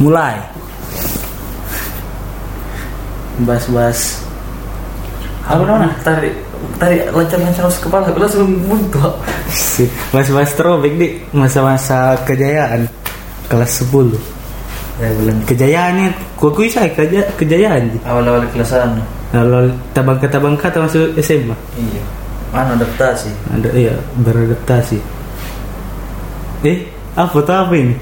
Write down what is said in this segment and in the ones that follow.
mulai bahas-bahas Apa namanya? Tarik tarik lancar-lancar masuk kepala, langsung buntu. sih bahas-bahas throwback di masa-masa kejayaan kelas 10 Ya belum. kejayaannya gua kui saya keja kejayaan. Awal-awal kelasan. lalu tabangka tabangka masuk SMA Iya. Mana adaptasi? ada iya beradaptasi eh apa tuh apa ini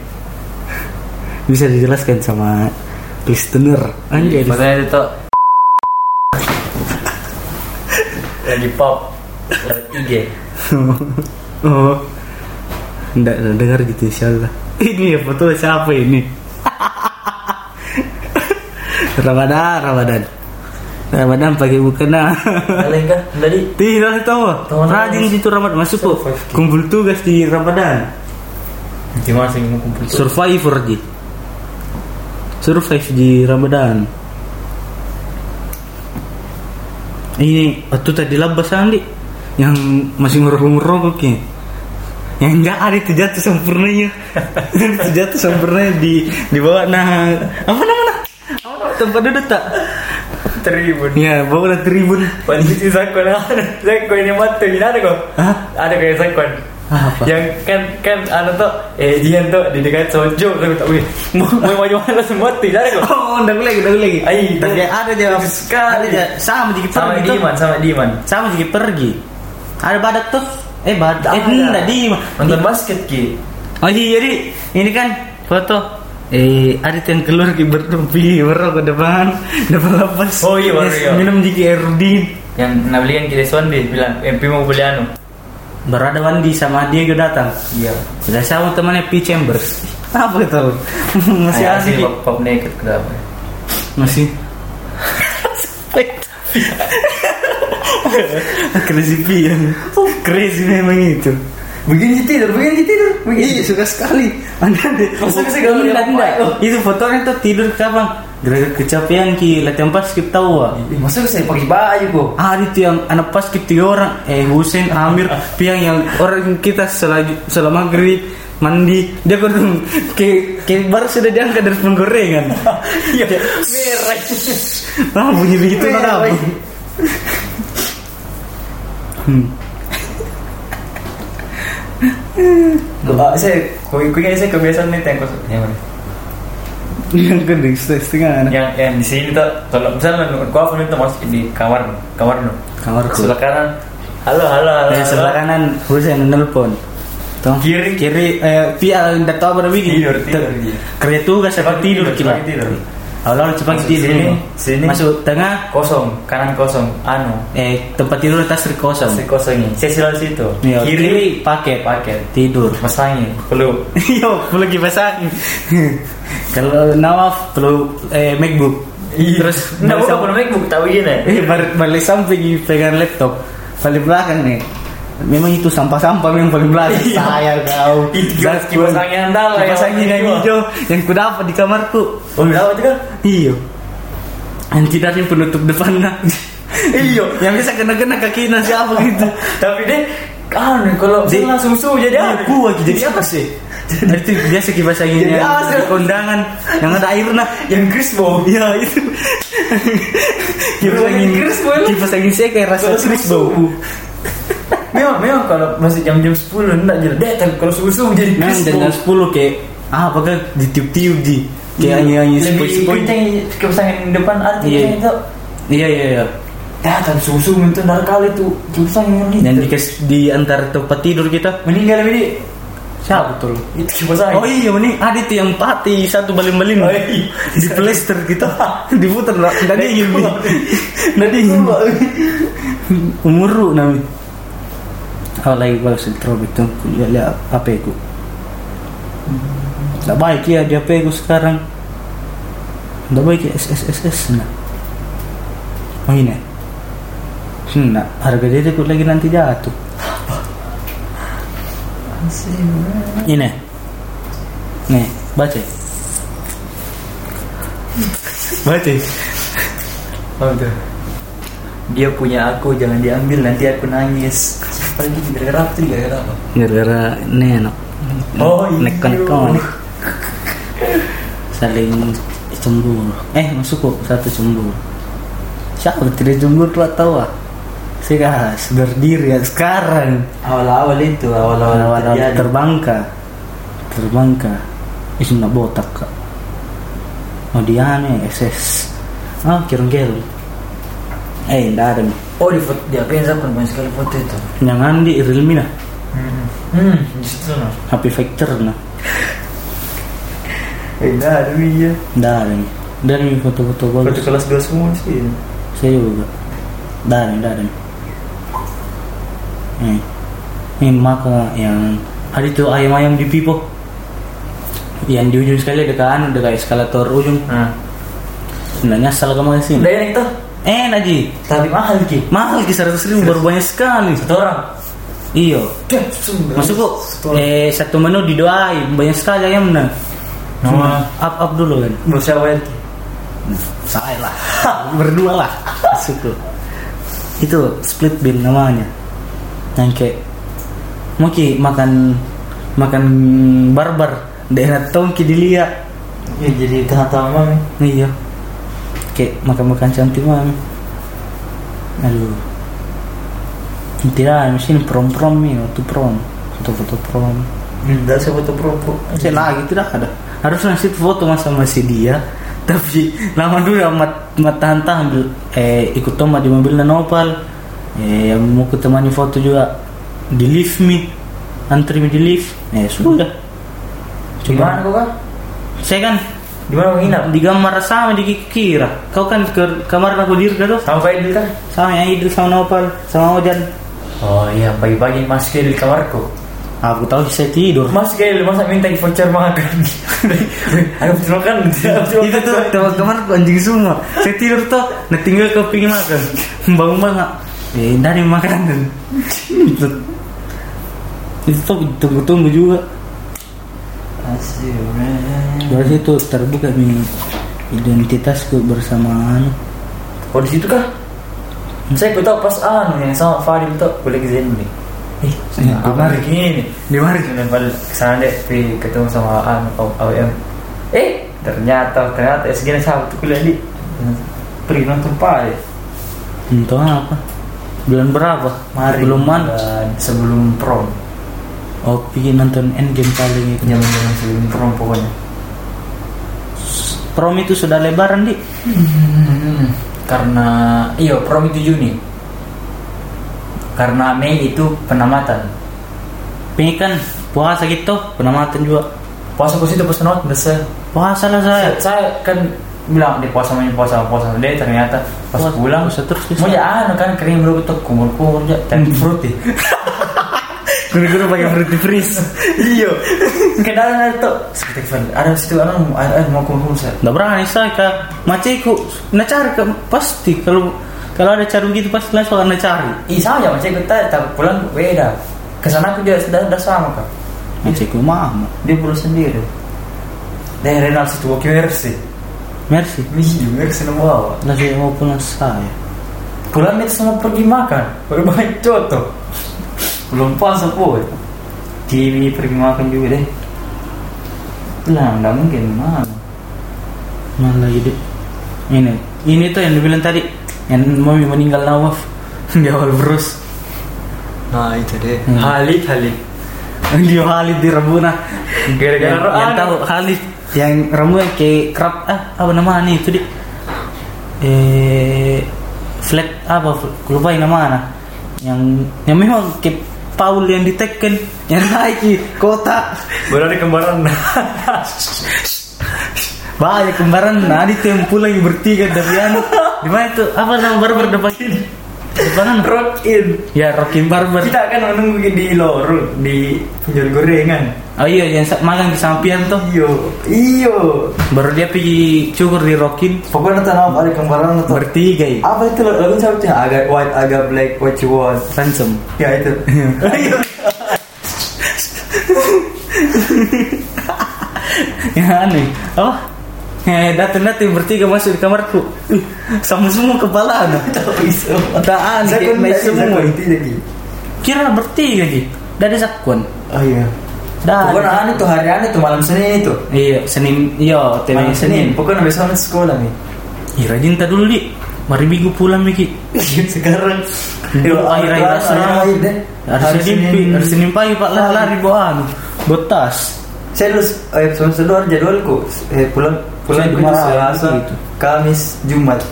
bisa dijelaskan sama listener. Anjay. Makanya itu lagi pop IG. oh. Enggak dengar gitu insyaallah. Ini ya foto siapa ini? Ramadan Ramadan. Ramadan pakai mukena kah? Tadi tidak tahu? Rajin tahu. itu Ramadan. Masuk kok. Kumpul tugas di Ramadan. Gimana sih mau kumpul? survivor di survive di Ramadan. Ini waktu tadi labas Andi yang masih ngerokok-ngerokok ya yang enggak ada itu jatuh sempurnanya. Itu jatuh sempurnanya di di bawah nah apa namanya? Apa nama tempat duduk tak? Tribun. ya bawah tribun Pandisi sakon sakon ini mati ada kok. Ada kayak sakon. Apa Yang kan kan anu tuh eh jian tuh di dekat sojo tuh tak wih. Mau mau mana semua tidak ada kok. oh udah lagi udah lagi Ai, tapi ada aja itu sekali. ada sama di Sama pergi tuh. Diman, sama Diman. sama juga pergi ada badak tuh eh badak eh Ada. enggak di Nonton basket ki. oh iya jadi ini kan foto eh ada yang keluar ki bertopi berok ke depan depan lapas Oh iya, baru iya. minum jiki erudin Yang nak belikan kita Sonde bilang, eh Pi mau beli anu. Baru ada Wandi sama dia gue datang Iya. udah sama temannya P Chambers apa itu masih Ayah, asik pop, pop naked kenapa? masih crazy P yang crazy memang itu Begini tidur, begini tidur, Iya suka sekali. Anda Enggak, enggak. apa? Oh, Itu fotonya tuh tidur kapan? Gara-gara kecapean ki latihan pas kita tahu. ah. Eh, Masa saya pakai baju kok? Ah itu yang anak pas kita tiga orang eh Husen Amir piang yang orang kita selagi selama maghrib mandi dia kan ke ke baru sudah diangkat dari penggorengan Iya, merah. ah bunyi begitu Merah. kenapa hmm. Saya, kau kau saya kebiasaan nih tengkos. Yang mana? Yang gede setengah anak Yang yang di sini tuh, kalau misalnya kau aku minta masuk di kamar, kamar nu. kamarku Sebelah kanan, halo halo halo. Eh, sebelah halo. kanan Husen nelpon. Tuh. Kiri. kiri eh pia enggak tahu berapa. Tidur, tidur, iya. Kerja tugas apa tidur kita. cepat tidur. Cepat Masuk tidur. sini, sini. Masuk tengah Kosong, kanan kosong, anu. eh tempat tidur atas kosong. Pasti kosongnya. Saya selalu situ. Iya, Kiri, kiri paket paket. tidur. Masangin, perlu. Yo, perlu kipas angin. Kalau Nawaf perlu eh MacBook. Terus nggak bukan pun MacBook tahu gini. eh balik samping pegang laptop. Paling belakang nih. Memang itu sampah-sampah memang paling belakang. Iya. Saya kau. Itu kipas angin andal lah, Kipas yang angin yang hijau. hijau yang ku dapat di kamarku. Oh, tahu juga? Iya. Anti dari penutup depannya. Iya. yang bisa kena-kena kakinya siapa gitu. Tapi deh, kan kalau Di- misalnya susu jadi Iya, apa? kuah jadi apa sih? Itu biasa kipas angin Jadi yang apa kondangan yang ada airnya. Yang Crispo. Iya itu. kipas angin kipas angin saya kayak rasa bau. Memang, memang kalau masih jam-jam 10 enggak jadi deh, tapi kalau susu jadi Nah, jam 10 kayak ah apakah ditiup-tiup di kayak lebih sepoi-sepoi. kencang kipas angin depan arti Iya. itu. Iya iya iya. Ya, tapi susu itu nar kali tuh angin ini. Dan di, di antara tempat tidur kita meninggal ini siapa betul? itu kipas angin. Oh iya ini ada tuh yang pati satu baling-baling Oh, iya. di plester kita diputar nggak nggak dingin nih nggak dingin umuru nami lagi balas throwback tuh lihat lihat apa itu nggak baik ya di HP ku sekarang. Nggak baik ya SSSS nah oh ini nah harga dia tuh lagi nanti jatuh. Ini. Nih baca. Baca. Oh. Dia punya aku, jangan diambil nanti aku nangis. Paling gitu gara-gara apa gara-gara apa? gara-gara nenok Oh, iya. nekon nekon saling cemburu. Eh masuk kok satu cemburu. Siapa tidak cemburu dua tahu ah? Saya berdiri ya sekarang. Awal-awal itu, awal-awal terjadi. terbangka. Terbangka. Itu nak botak kak. Oh dia nih SS ah kirung kirung eh ndak ada nih Oh di foto, di yang siapa banyak sekali foto itu? yang Andi Realme nah Hmm, di situ nah. HP Factor nah Eh, dah ada ya. ndak ada nih dan foto-foto Foto bagus kelas 2 semua sih. saya juga ndak ada ndak ada nih ini maka yang ada itu ayam-ayam di pipo yang di ujung sekali dekat anu dekat eskalator ujung Nah, sebenarnya asal kamu ke sini udah tuh. Eh Naji Tapi mahal ki. mahal ki seratus ribu baru banyak sekali. Satu orang. iyo masuk kok eh satu menu didoai banyak sekali ayamnya Nama? Up up dulu kan? Bos siapa ya? saya lah. Berdua lah. Masuk kok itu split bill namanya. Yang kayak mau ki makan makan barbar daerah tongki dilihat Ya jadi tahan mami. iya kayak makan makan cantik mami aduh tidak mesin prom prom nih waktu prom. Foto foto prom. Enggak saya foto propo. saya lagi tidak ada. Harus ngasih foto masa masih dia tapi lama dulu ya mat mat tahan tahan bil- eh ikut Toma di mobilnya Nopal eh mau kutemani foto juga di lift me antri me di lift. Eh sudah. Di mana kau kan? saya kan Di mana menginap? di kamar sama di kira kau kan ke kamar aku dirga tuh Sama Pak Idil kan? sama yang Idul sama Nopal sama Ojan Oh iya, pagi-pagi masuk ke di kamarku. aku tahu bisa tidur Mas kayak masa minta voucher makan. Voucher makan. itu tuh teman kamar anjing semua saya tidur tuh nah tinggal kepingin makan bangun banget eh dari makanan itu itu tuh tunggu-tunggu juga. Dari situ terbuka nih identitasku bersamaan Oh di situ kah? Saya ku tahu pas anu yang sama Fadil tuh boleh ke sini. Eh, Iya, apa kemarin. begini? di mari Kemudian Fadil ke sana deh, pergi ketemu sama anu AWM. Eh, ternyata ternyata SG sabtu kuliah di pergi nonton Pak. untuk apa bulan berapa belum man bulan sebelum prom. Oh pingin nonton endgame paling itu zaman sebelum prom pokoknya. prom itu sudah lebaran di Hmm, karena iya prom itu Juni. Karena Mei itu penamatan. pengen kan puasa gitu penamatan juga. Puasa pas itu pas penamatan besar. puasa lah saya. Saya, kan bilang di puasa main puasa puasa. Deh ternyata pas Puasa- pulang puasa terus mau ya anu kan kering dulu tuh kumur kumur ya dan fruity guru-guru pakai fruity freeze. Iya. Kenapa ada tuh seperti fan ada situ anu ada ada mau kumur saya Nggak berani saya ke maciku Nah cari ke pasti kalau kalau ada cari begitu pasti langsung akan cari. Ih sama ya macam kita tapi pulang beda. Ke sana aku dia sudah sudah sama kan maciku mama dia pulang sendiri. Dan Renal situ wakil Mercy. Merci Iya, Mercy nama lagi mau pulang saya pulang itu semua pergi makan. Baru main coto belum puasa pun TV pergi makan juga deh. Lah nggak mungkin mana mana lagi deh ini ini tuh yang dibilang tadi. Yang mami meninggal Nawaf. Di awal berus. Nah itu deh Hmm. Halid Halid dia Halid di Rabuna Gara-gara yang, yang tahu Halid yang rambutnya kayak kerap ah apa namanya itu di eh flat apa lupa yang namanya yang yang memang kayak Paul yang di Tekken yang naik di kota. Baru ada kembaran. Banyak kembaran. Nah di yang bertiga dari anu di mana itu? Apa nama barber depan? ini depan rock in. Ya Rockin Barber. Kita akan menunggu di lorong di penjual gorengan. Oh iya yang magang di samping tuh. Iyo iyo. Baru dia pergi cukur di Rockin pokoknya tanah ada kembaran atau bertiga ya apa itu lagu siapa agak white agak black what you want ransom ya itu. Iya. ya aneh. Oh datang datang bertiga masuk di kamarku sama semua kepala ada bisa tak tidak semua lagi kira bertiga gitu dari sakuan oh iya Dah. Pokoknya aneh tuh hari aneh tuh malam Senin itu. Iya, Senin, iya, Malam Senin. Pokoknya besok nanti sekolah nih. Ih, rajin tak dulu di. Mari minggu pulang Miki. Sekarang. Dulu akhir-akhir asrama. Hari Senin, pi- hari Senin pagi Pak lari-lari bawa anu, bawa tas. Saya terus eh, semester dua jadwalku eh, pulang pulang itu Selasa, gitu. Kamis, Jumat.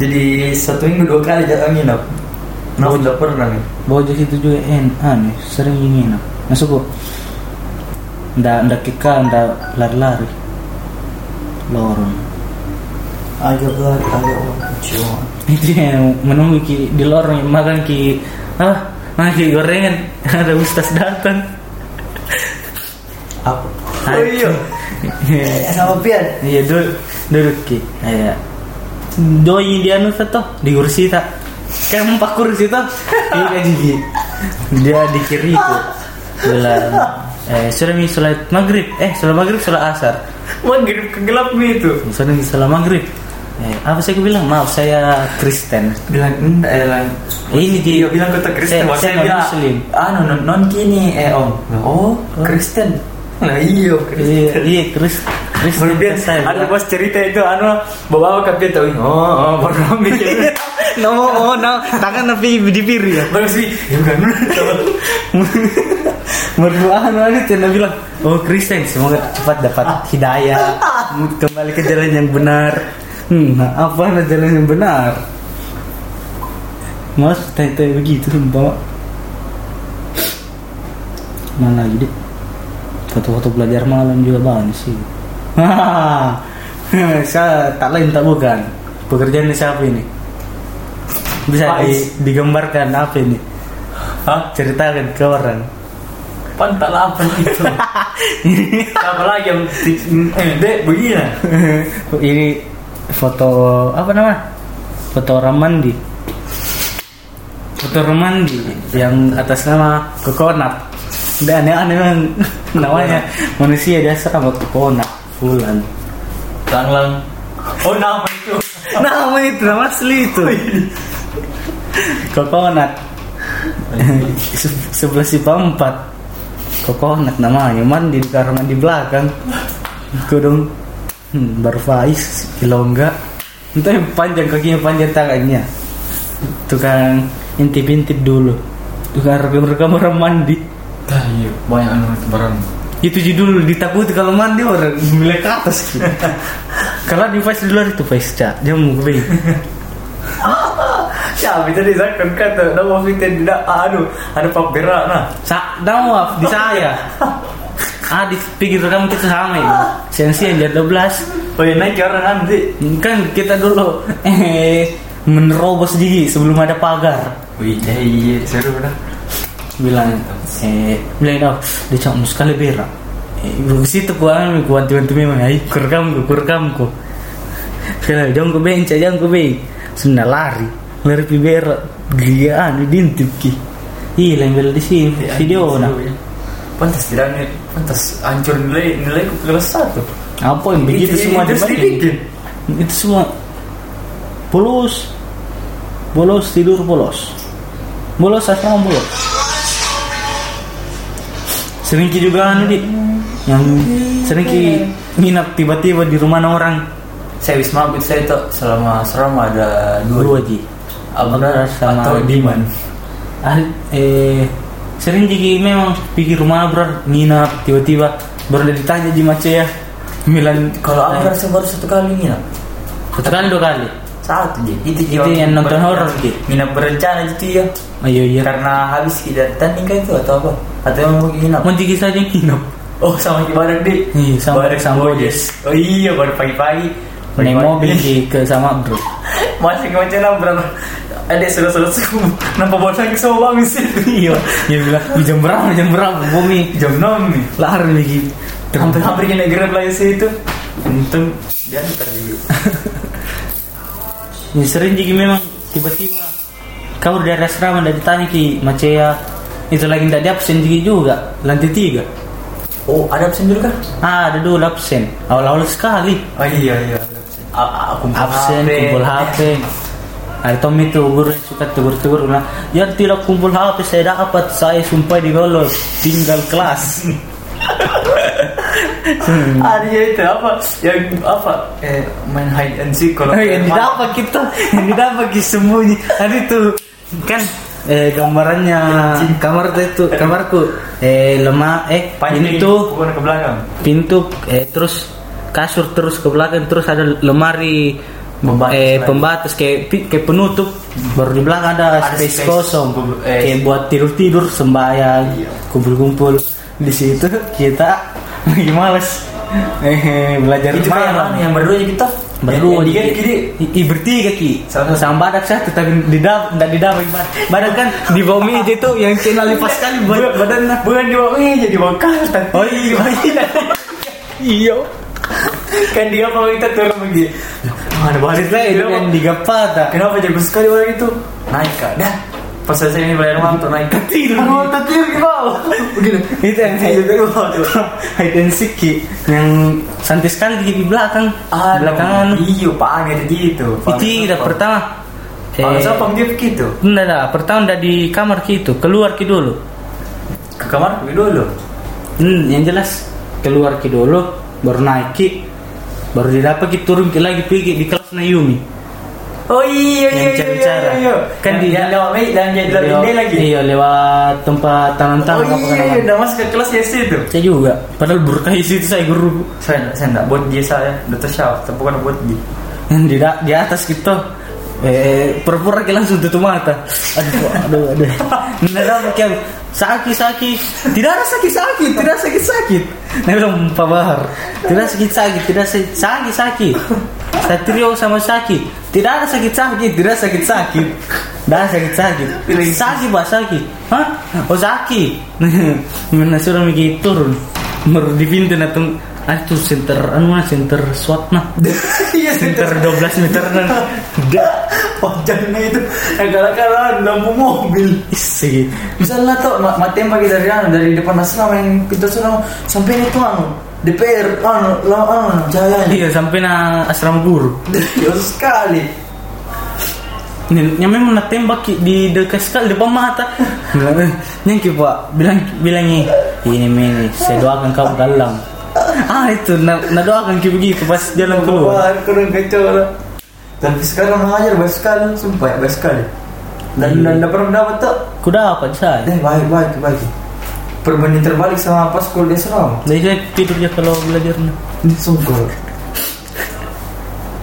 Jadi satu minggu dua kali jangan nginap. Nah, udah pernah nih. Bawa jas itu juga en, anu, sering ingin. Masuk kok. Ndak ndak kika, ndak lari-lari. Lorong. Agak berat, agak cuma. Itu yang menunggu ki di lorong makan ki ah makan gorengan ada ustaz datang. Ah, Oh iya. Eh, Sama Pian. Iya duduk duduk ki. Iya. Doi dia anu tuh di kursi tak. Kayak empat kursi tuh. Iya jadi dia di kiri itu. Bilang eh sudah mi sholat maghrib eh sholat maghrib sholat asar Maghrib kegelap itu. sudah mi sholat maghrib eh apa saya bilang maaf saya Kristen Bilang enggak eh bilang ini di Iya bilang kota Kristen, saya, saya, saya bilang muslim anu non, non kini eh om. Oh, Kristen. Nah iya iya Kristen. iya Kristen Kemudian saya ada bos cerita itu anu bawa kapian tahu. Oh, oh baru mikir. no oh no tangan tapi di piri ya. Baru sih, ya bukan. berdoa anu Cina bilang oh Kristen semoga cepat dapat hidayah. Kembali ke jalan yang benar. Hmm, nah, apa jalan yang benar? Mas tanya begitu sumpah mana lagi deh foto-foto belajar malam juga banyak sih. Saya tak lain tak bukan. Pekerjaan siapa ini? Bisa di- digambarkan apa ini? Hah? ceritakan ke orang. Pantal apa itu? Apa lagi yang eh dek begini. ini foto apa nama? Foto orang mandi. Foto orang mandi yang atas nama kokonat dan aneh-aneh memang namanya manusia biasa sama kokonat bulan Langlang. Oh nama itu. nama itu nama asli itu. Kokonat Se- sebelah si empat. Kokonat namanya mandi di kamar mandi belakang. Kudung hmm, berfais kilongga entah yang panjang kakinya panjang tangannya. Tukang intip-intip dulu. Tukang rekam-rekam orang mandi Dah iya, banyak anu itu barang. itu judul ditakuti kalau mandi orang milik ke atas kalau di face di luar itu face cak jamu gue Ya, bisa disahkan kata nama kita tidak anu ada pak berak nah. Sa maaf di saya. ah di pikir kamu kita sama ya. Sensi yang jadi 12 Oh ya naik orang nanti. Kan kita dulu eh menerobos gigi sebelum ada pagar. Wih, eh, iya seru dah. Bilang eh bilang oh dia cuma sekali berak. Eh, gue ke situ kuan kuan tuan tuan memang ayo kurekam ku kurekam ku. Kalau jangan ku benca jangan ku benc. Sudah lari lari pi berak giaan dintip ki. Lain bela di sini Ya, video nah. Pantas tidak nih, pantas hancur nilai nilai kelas satu. Apa yang begitu Itu- semua sedikit. Itu semua bolos, bolos tidur bolos, bolos asal bolos. Sering ki juga anu di, yang sering ki nginap tiba-tiba di rumah orang Saya wisma mabit saya itu selama selama ada dua. dua ji. Abrar sama atau Diman. Ah, eh sering ji memang pikir rumah bro nginap tiba-tiba baru ditanya ji mace ya Milan Kalau Abrar saya baru satu kali nginap. satu kali dua kali Satu je. Itu, Itu yang nonton horor, Ki. Nginap berencana gitu ya. Ayo iya Karena habis kita tanding kan itu atau apa? Atau mau nginap? mau jigi saja nginap Oh sama badak di. Iya, sama- Badak sama Bojes. Oh iya baru pagi-pagi. naik mobil di ke sama bro Masih ke mana nabrak. Ada sudah-sudah suku. Nampak bola lagi sama bang sih. iya dia bilang "Ih, jam berapa jam berapa bumi Jam 6 nih. lari lagi Hampir-hampir kena grab lagi sih itu. Untung dia ntar dulu. ya, sering jigi memang tiba-tiba kau dari asrama dari tanya ki macea itu lagi tidak absen juga lantai tiga. Oh ada absen dulu kah? ah ada dulu absen. Awal-awal sekali. Oh iya iya. A- Aku absen kumpul HP. Ada Tommy itu guru yang suka tegur-tegur bilang ya tidak kumpul HP saya dapat. Saya sumpah di bolos tinggal kelas. Ada ya itu apa? Yang apa? Eh main hide and seek kalau yang didapat kita yang didapat kita sembunyi tadi tuh kan eh gambarannya kamar tuh itu kamarku eh lemah eh Panjang pintu bukan ke belakang pintu eh terus kasur terus ke belakang terus ada lemari Pembatas eh lagi. pembatas kayak kayak penutup baru di belakang ada, Ada space, space. kosong eh. kayak buat tidur tidur sembayang Iya. kumpul-kumpul di situ kita lagi males eh belajar itu malam. yang berdua aja kita berdua yang, yang, di, i, bertiga ki Sama- badak satu tapi di dalam tidak di dalam badak kan di bawah meja itu yang channel lipat sekali bukan badannya bukan di bawah meja di bawah kartan oh iya iya. Iya. Kan dia kalau kita turun begini mana balik Maksudnya itu yang digapata kenapa jago sekali orang itu? Naik kak. Dah pas selesai ini bayar mantu naik Tidur. oh tidur di bawah. Begini. Itu yang di bawah tuh. hide and seek Ki. yang santai sekali di, belakang. Ah, belakangan iyo panggil gitu itu tidak pertama. Kalau siapa? Dia begitu enggak enggak. Pertama enggak di kamar gitu keluar ki dulu. Ke kamar? Pergi dulu? Hmm, yang jelas. Keluar ki dulu. Baru naik ki. Baru didapat ki turun ki lagi pergi di kelas Nayumi oh iya iya Yang iya cara-cara. iya, iya. Kan Yang- di- yang lewat meja dan jadi lewat ini lagi. iya lewat tempat oh tangan-tangan apa iya iya udah masuk ke kelas ya situ saya juga. Padahal berkah situ saya guru. Saya saya enggak buat dia saya dokter Syaf tapi bukan buat dia. Di, di atas gitu. Eh pura-pura kayak langsung tutup mata. Aduh aduh aduh. Dapat kayak sakit sakit. Tidak ada sakit sakit tidak sakit sakit. Nah bilang Pak Bahar. Tidak sakit sakit tidak sakit sakit sakit Satrio sama sakit tidak ada sakit sakit tidak sakit sakit. Tidak ada sakit sakit. Sakit pak sakit hah? Oh sakit mana sudah mikir turun baru di pintu natung ah itu center anu mah, center SWAT nah iya center 12 meter nah dah Wajahnya itu yang gara-gara lampu mobil. isi Misalnya tuh mak ma tembak dari anu dari depan asrama yang pintu asrama. Sampai itu anu DPR anu lah anu jayanya. iya sampai na asrama guru Jauh sekali. Nya memang nak tembak di dekat sekali depan mata. Bilang, eh, nyangki pak, bilang bilangnya ini mini, saya doakan kau dalam. Ah itu, na, na doakan ki begitu pas jalan keluar. Kurang kacau lah. Tapi sekarang mengajar baik sekali, sumpah baik sekali. Dan dan tidak pernah dapat tuh. Kuda apa saya? Eh baik baik baik. Perbanding terbalik sama pas kuliah di asrama. Jadi saya tidur ya kalau belajarnya. Ini sungguh.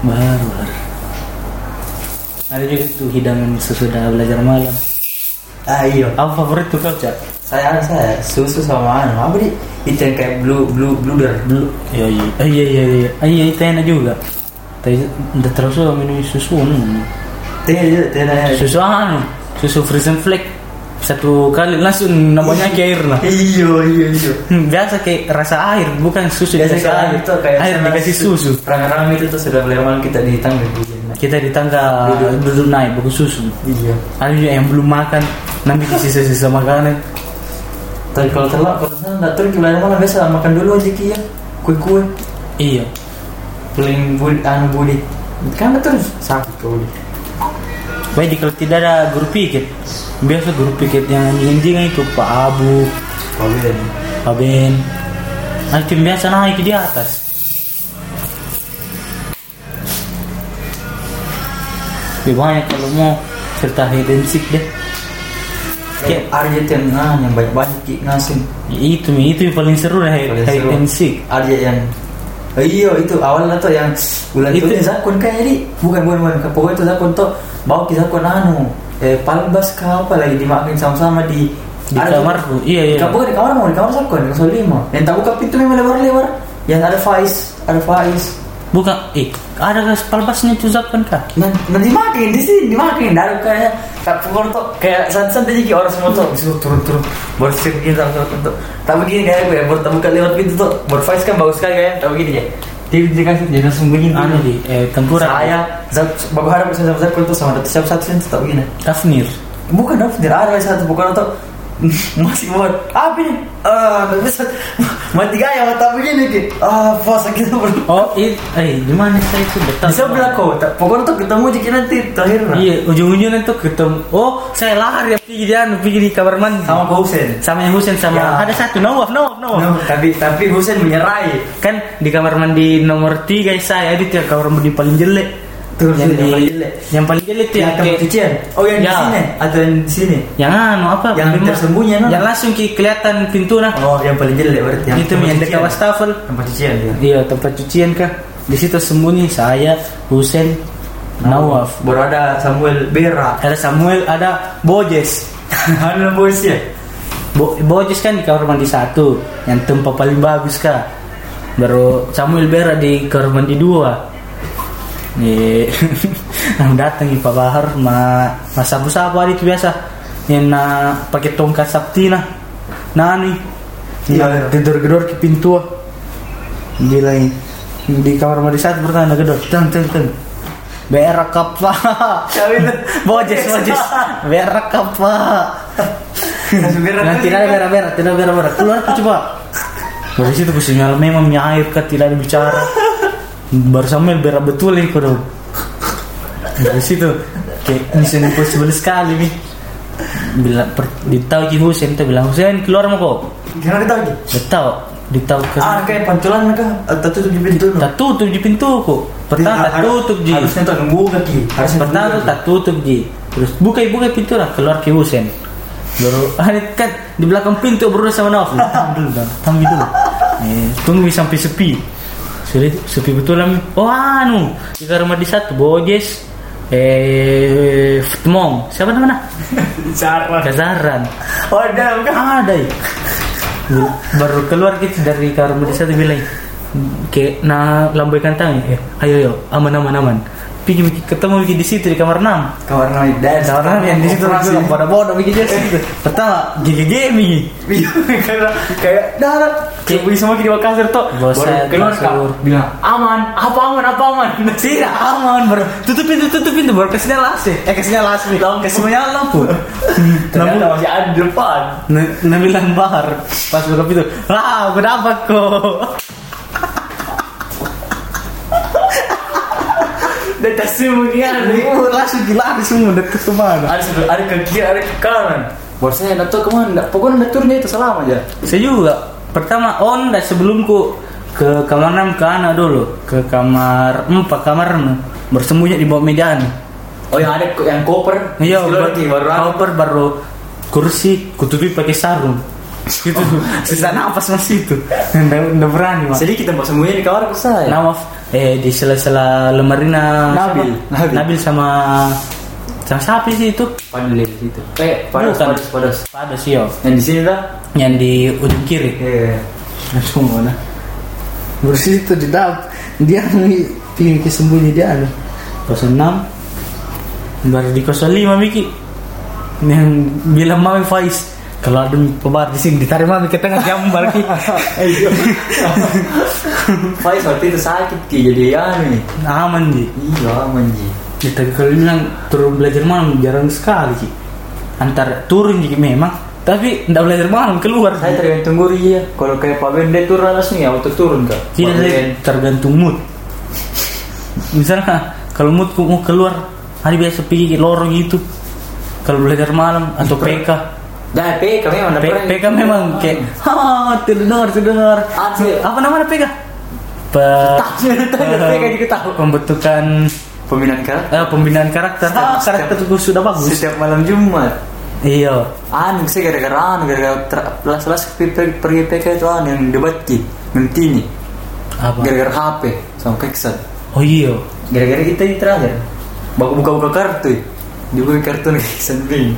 Baru. Ada juga tuh hidangan sesudah belajar malam. Ah iya. Apa favorit tuh kau cak? Saya saya susu sama anu apa di itu yang kayak blue blue blue der Dulu. Iya iya. Ah, iya iya iya. Ah, iya itu enak juga. Tapi udah terus minum susu. Hmm. teh teh Susu anu, susu frozen flake satu kali langsung namanya ke air lah. iya iya iya Hmm, Biasa kayak rasa air, bukan susu biasa kayak air. itu kayak air dikasih su- susu. rame-rame itu tuh sudah malam kita di tangga Kita di tangga Duduk. duduk naik buku susu. iya Ada juga yang belum makan, nanti sisa-sisa makanan. tapi kalau terlambat kalau sana nggak beli malam biasa makan dulu aja kia kue kue Iya. paling budi anu budi kan terus sakit kau Baik kalau tidak ada guru piket, biasa guru piket yang anjing itu Pak Abu, beda nih Pak Ben. Nah, tim biasa naik di atas. Lebih banyak kalau mau cerita hide and seek deh. kayak yang nah, yang banyak banyak ngasih Itu Mi, itu yang paling seru deh seek. Arya yang Oh, iya itu. Awalnya tuh yang bulan Itu- itu zakon kayak jadi bukan bukan bukan. Pokoknya itu zakon tuh bawa ki zakon anu. Eh palbas ke apa lagi dimakan sama-sama di Di ada tuh- kamarku, iya, iya. Kamar di kamar mau di kamar zakon kosong lima. Yang tak buka pintu memang lebar-lebar yang ada Faiz ada Faiz Bukan, eh, ada gas palbasnya itu zakon kah? Nah, nanti dimakan di sini dimakan dari kayak tak pukul tuh kayak santai jadi orang semua tuh disuruh turun-turun baru sih begini tak tak tak tak begini kayak gue baru buka lewat pintu tuh baru Faiz kan bagus sekali kayak. Tak begini ya dia dikasih jadi langsung begini. Anu di, eh, tempura. saya bagus harap bisa sama Zakul tuh sama siapa satu sini tak begini. Kafnir. bukan tidak ada satu pokoknya tuh masih buat apa ini ah nggak bisa mati gaya mata begini ki ah apa sakit bro Oh, it, eh gimana saya itu betul. di sebelah kau tak pokoknya tuh ketemu jadi nanti terakhir nah. Iya, ujung-ujungnya tuh ketemu. Oh, saya lari pergi di anu, pergi di kamar mandi. sama kau Husen sama yang Husen sama Ya. ada satu Nawaf, Nawaf, Nawaf. No, tapi tapi Husen menyerai Kan di kamar mandi nomor tiga saya di tiap kamar mandi paling jelek. Terus yang, yang di, paling jelek. yang paling jelek tuh yang yang tempat cucian oh yang di Ya. sini atau yang di sini yang anu apa? Yang tersembunyi, anu? Yang langsung ki kelihatan pintu nah. oh yang paling jelek berarti itu tempat yang dekat wastafel. tempat cucian ya Iya, tempat cucian kah? Di situ sembunyi saya, Husen, Nawaf. baru ada Samuel Bera Ada Samuel, ada Bojes. Halo bos ya Bo Bojes kan di kamar mandi satu, yang tempat paling bagus kah. Baru Samuel Bera di kamar mandi dua. Nih, yang datang Pak Bahar, ma mas sabu sabu hari itu biasa, yang na pakai tongkat sakti nah, nah nih, Iya, nah, gedor-gedor ke pintu, bilang di kamar mandi satu pertama gedor, teng teng teng, berak apa? Bojes, bojes, berak apa? Nah, tidak ada berak-berak, tidak ada berak-berak. Keluar aku coba. Dari situ sinyal memang air kan tidak ada bicara. Baru Samuel berak betul ini kau Dari situ kayak mission impossible sekali nih. Bilang per, ditahu Ki Husen itu bilang Husen keluar mau kok. Gimana kita lagi? Ditahu, ditahu ke Ah, kayak pantulan kah? Atau tutup di pintu? tak tutup di pintu kok. Pertama tak tutup ji. Harusnya tuh nunggu kaki. Harusnya Pertama tuh tak tutup ji. Terus buka buka pintu lah keluar ke Husen. Baru ah, ini kan di belakang pintu berdua sama Nauf. Tahan dulu tahan dulu. Eh, tunggu sampai sepi. Sudah sepi betul lah. Oh anu di kamar mandi satu Bojes. Eh, Futmong. Siapa namanya? Cara. Kazaran. Oh, ada bukan? Ada ya. Baru keluar gitu dari kamar mandi satu bilang kayak nah lambaikan tangan eh, ayo ayo aman aman aman Pigi, ketemu Pigi di situ di kamar 6 Kamar naik dan Kamar 6 yang di situ bilang pada bodoh Pigi di situ pertama gigi gigi Iya, karena kayak darat. Kayak beli semua di Makassar tuh Bos baru saya keluar bilang aman apa aman apa aman? Tidak aman baru tutup pintu tutup pintu baru kasih nyala AC eh kasih nyala AC kasih nyala lampu. Ternyata masih ada di depan. Bilang bahar. Pas buka pintu lah aku dapat kok dan kasih begini Oh, langsung gila semua dekat ke mana? Ada sebelah ada ke kiri ada ke kanan. Bos saya tahu ke mana pokoknya nggak turunnya itu selama aja Saya juga. Pertama on dah sebelumku. Ke kamar 6 ke anak dulu. Ke kamar 4 kamar 6 bersembunyi di bawah meja oh yang ada yang koper? Iya, baru ada. koper baru kursi kututupi pakai sarung. Gitu. Sisa napas masih itu. Nggak berani, Mas. sedikit tempat sembunyi di kamar saya Nah, maaf, eh di sela-sela lemarinya Nabil. Nabil. Nabil sama sama siapa sih itu? Padahal di situ kayak padas Bukan. padas padas Ada sih yo. yang di sini dah Yang di ujung kiri. Iya. langsung mana bersih itu di dalam dia nih pilih sembunyi dia anu kos enam baru di kos lima Miki yang bilang mami Faiz kalau ada pebar di sini ditarik mami ke tengah gambar ki. Faiz waktu itu sakit ki jadi anu nih aman ji. Iya aman ji. Kita kalau bilang turun belajar malam jarang sekali ki antar turun ji memang tapi tidak belajar malam keluar saya tergantung guru ya kalau kayak Pak Ben dia turun langsung ya auto turun kak. Tidak Pak saya Ben. tergantung mood. Misalnya kalau mood mau keluar hari biasa pergi lorong gitu kalau belajar malam atau PK Dah PK memang P- pernah. PK memang kayak ha terdengar terdengar. Asli. apa namanya PK Pe PK juga tahu. pembentukan Pembinaan karakter. eh, pembinaan karakter. Ah, karakter itu sudah bagus. Setiap malam Jumat. iya. Anu saya gara-gara anu gara-gara ter- las-las pergi, PK itu anu yang debat ki mentini apa? Gara-gara HP sama keksan. Oh iya. Gara-gara kita ini terakhir. Buka buka buka kartu dibuka kartu nih keksan bing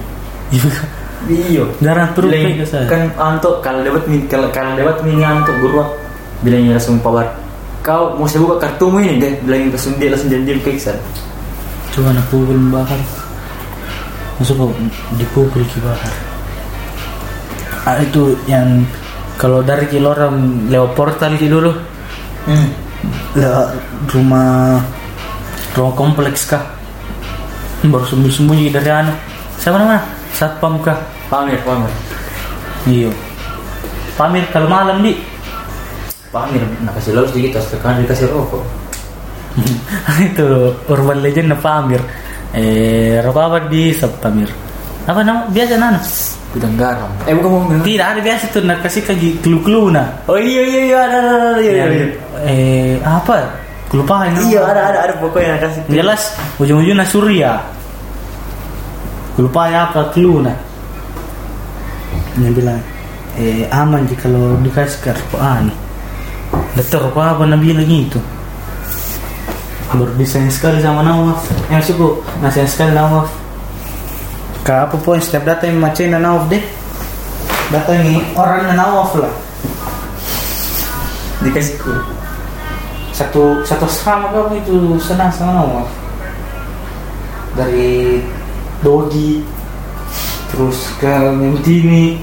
Iya. iyo PK saya kan anto kalau min kalau kalau debat min anto guru. Bilangnya langsung power. Kau mau saya buka kartumu ini deh. Bilangin langsung dia langsung janji keksan Cuma nak pukul bakar Masuk kok dipukul ki bakar. Ah, Itu yang Kalau dari Kiloram lewat portal ki dulu hmm. lewat rumah Rumah kompleks kah? Baru sembunyi-sembunyi dari anu Siapa namanya? Satpam kah pamer pamer Iya. Pamir kalau malam di Pamir, nak kasih laus dikit, terus tekan dikasih rokok. itu urban legend na Pamir. Eh, rokok apa di sub Pamir? Apa nama biasa nana? Gudang garam. Eh bukan mau. Tidak ada biasa tuh nak kasih kaki clue-clue nah. Oh iya iya iya ada ada ada iya iya. iya. Eh, apa? Kelupaan nama. Iya ada ada ada pokoknya kasih. Jelas ujung-ujungnya Surya. Lupa ya apa clue nah. Dia bilang eh aman jika kalau dikasih ke Quran. Dokter apa apa Nabi lagi itu. Baru desain sekali sama Nawaf. Yang suku nasihat sekali Nawaf. Kak apa pun setiap data yang macam Nawaf deh. Data ini orang Nawaf lah. Dikasih ku. satu satu sama kamu itu senang sama Nawaf dari Dogi terus ke Mentini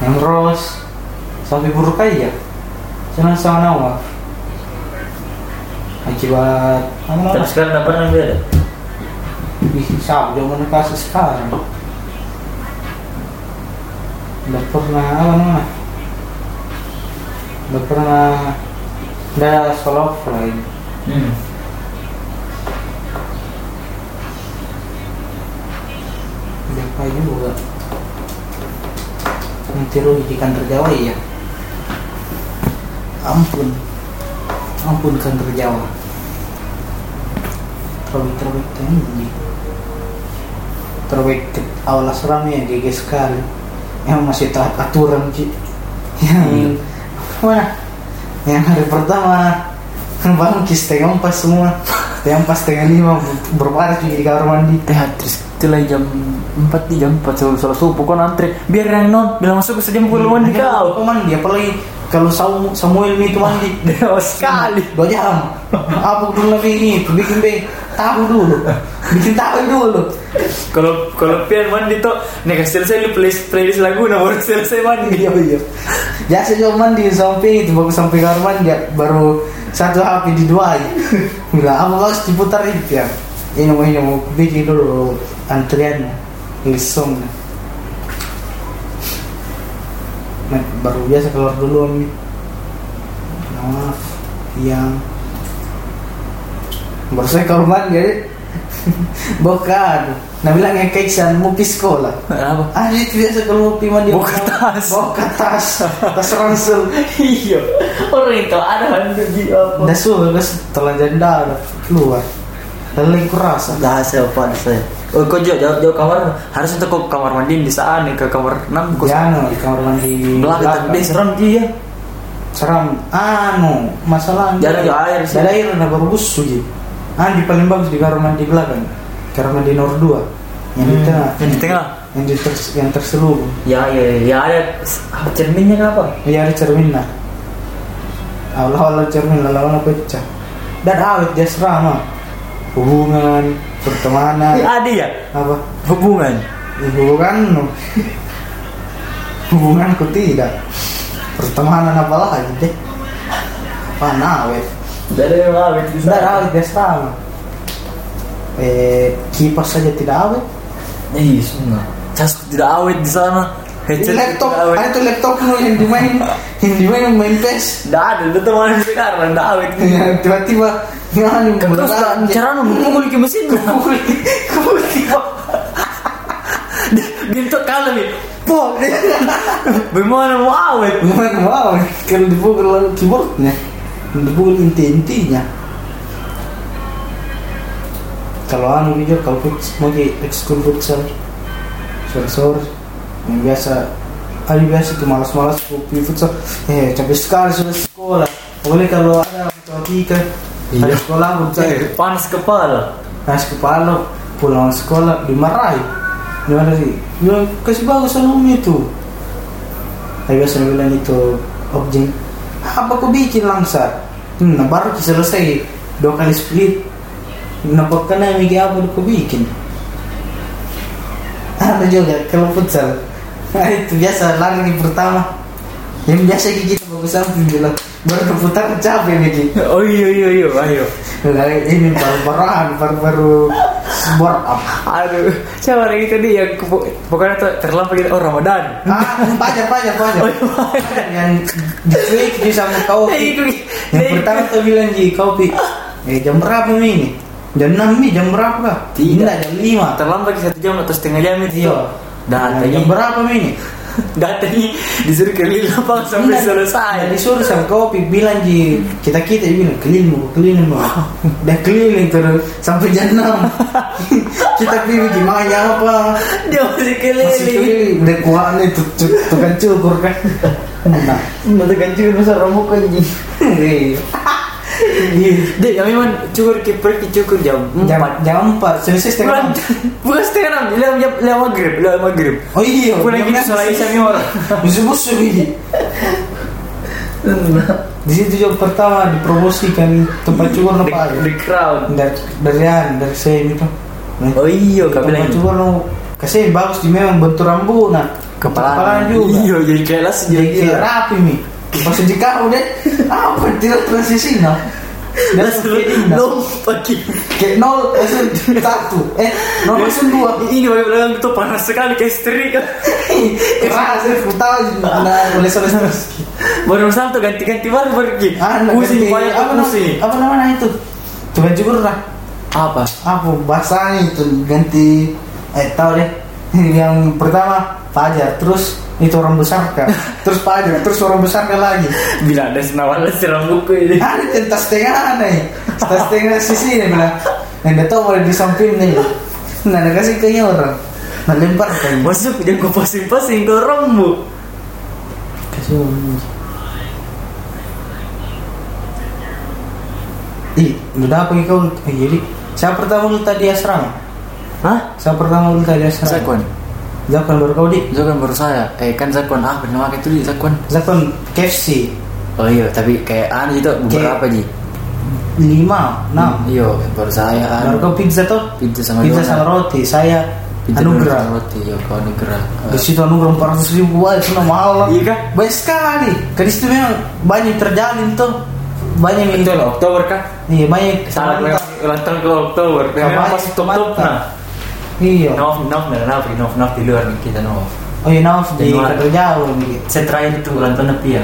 yang Ros sampai Burukaya senang sama Nawaf akibat apa sekarang apa namanya ada? bisa zaman kasus sekarang. Udah pernah apa namanya? Udah pernah udah sekolah offline Hmm. Berapa juga Rugi di kantor Jawa ya Ampun Ampun kantor Jawa Terbaik-terbaik ini Terbaik ke awal asrama ya GG sekali Yang masih taat aturan Ci Yang Mana Yang hari pertama Bangun setengah empat semua Setengah empat setengah lima Berbaris di kamar mandi Beatrice Itulah jam 4 di jam 4 Selalu selalu subuh Kau antri. Biar yang non Bilang masuk ke sejam puluh mandi kau. Kau mandi apalagi kalau Samu- Samuel itu mandi. Dewa sekali. Dua jam. Apa dulu lagi ini bikin be tahu dulu. Bikin tahu dulu. Kalau kalau pian mandi tuh Nih kasih selesai lu playlist, playlist lagu Nah baru selesai mandi. Iya iya. Biasa juga mandi sampai itu baru sampai kamar mandi baru satu HP di dua bilang apa harus diputar itu ya ini mau bikin dulu antrian lisong nah, baru biasa keluar dulu nih maaf yang baru saya mandi jadi bukan nah bilang yang keksan mau pergi sekolah Apa? Ah, itu biasa kalau mau pergi mandi Bawa tas. bawa ke tas ransel Iya Orang itu ada di apa guys telanjang darah keluar lalu yang kurasa Dah saya apa saya Oh kau jauh, jauh, jauh kamar? Harus untuk kau kamar mandi di sana nih Ke kamar 6 Kau jangan di kamar mandi belakang Tapi serem dia seram. Anu masalah Jarang ada air sih. ada air ada busuk gitu ah di paling bagus di kamar mandi belakang. Kamar mandi nomor dua. Yang di Hmm, tengah. yang di tengah. yang di ters- yang terselubung. Ya ya ya ada ah, cerminnya kenapa? iya ada cermin nah. Allah Allah cermin lalu lalu pecah. Dan awet dia serama hubungan pertemanan. Ada ya? Apa? Hubungan. hubungan hubunganku tidak. Pertemanan apa lagi deh apa nawet Dari awet sana. awet dia sama eh kipas saja tidak awet. Ih, semua. Cas tidak awet di sana. Headset laptop. ada tuh laptop yang dimain yang dimain main PES Tidak ada, itu teman sekarang tidak awet. Ya, tiba-tiba nganu Terus cara memukul ke mesin. tiba Bentuk kalah nih. Pok. Bagaimana mau awet? Gimana mau kalau dipukul keyboardnya dipukul inti-intinya kalau anu video kalau put mau ke ekskul futsal sore-sore yang biasa hari biasa tuh malas-malas kopi futsal. Eh capek sekali sudah sekolah. Boleh kalau ada matematika Iya. hari sekolah futsal Panas kepala. Nas kepala pulang sekolah dimarahi. Gimana sih bilang kasih bagus alumni itu saya biasa bilang itu objek apa kau bikin langsa hmm, nah baru selesai. Dua kali split. Nampak kena mikir apa kau bikin? Ada juga kalau futsal nah, itu biasa lari di pertama. Yang biasa kita bagus samping bilang baru putar capek nih Oh iya iya iya, ayo. Nah, ini baru-baruan baru-baru board up. Aduh, siapa lagi tadi yang pokoknya tuh terlambat gitu oh Ramadan. ah pajar pajar pajar Oh, iya. Yang diculik di sama kau Eh, itu- yang pertama tuh bilang ji kau pi eh jam berapa ini? Jam enam nih jam berapa? Tidak. Jam lima. Terlambat satu jam atau setengah jam itu. iya Jam berapa ini datangnya disuruh keliling lapangan sampai Enggak, selesai. enggak disuruh sama kau pi bilang ji kita kita bilang keliling mau keliling mau udah keliling terus sampai jam enam. Kita pilih gimana apa? Dia masih masih keliling. keliling udah kuat nih tuh tuh tukang cukur kan? Nah Mata ganjil besar rambut anjing. Yang memang cukur kiper cukur jam jam empat. jam empat. Selesai setengah Bukan, enam. bukan setengah enam, lewat jam lewat maghrib, lewat maghrib. oh iya Pulang gitu soalnya isami orang. musuh musuh ini. Di situ juga pertama dipromosikan tempat cukur The, apa the crowd. dari dari an dari saya itu. Oh iya, tempat bilang cukur kasih bagus di memang bentuk rambut nah kepala juga. Iya, jadi kelas jadi rapi mi pas di kau deh apa tidak transisi no dan Langsung lompat gitu. kayak nol langsung satu. Eh nol langsung dua. Ini bagi belakang itu panas sekali kayak istri kan. keras aku tahu nah boleh selesai Baru satu ganti-ganti baru pergi. Ah, Pusing ganti- banyak pusing. apa namanya itu? Tukang cukur lah Apa? apa bahasanya itu ganti? Eh tahu deh yang pertama Fajar terus itu orang besar kan terus Fajar terus orang besar kan lagi Bila ada senawal seram buku ini. ada centas setengah nih centas setengah sisi nih bilang yang dia tahu boleh di samping nih nah dia kasih ke orang nah lempar kan Masuk jangan kau pasing-pasing ke rambut. kasih Ih, udah apa kau? Eh, jadi, siapa pertama lu tadi asrama? Hah? Siapa pertama lu tadi asrama? Zakwan. Zakwan baru kau di? Zakwan baru saya. Eh kan Zakwan ah bernama itu di Zakwan. Zakwan KFC Oh iya, tapi kayak aneh itu beberapa ji. lima, enam. Iya, baru saya Baru anu. kau pizza tuh? Pizza sama Pizza sama roti. Saya Pizza anugerah. sama Roti, ya kau anugerah. Di situ anugerah empat ratus ribu wah itu mah mahal lah. Iya kah? Banyak sekali. Kan di situ memang banyak terjalin tuh. Banyak yang Betul, Oktober kan? Iya banyak. Wanita. ulang tahun ke Oktober. Memang pas top top nah. Iya. Nof, Nof, dan Nof, Nof, Nof di luar kita Nof. Oh iya Nauf di. Kadar Jauh nih. Saya terakhir itu ulang tahun Pia.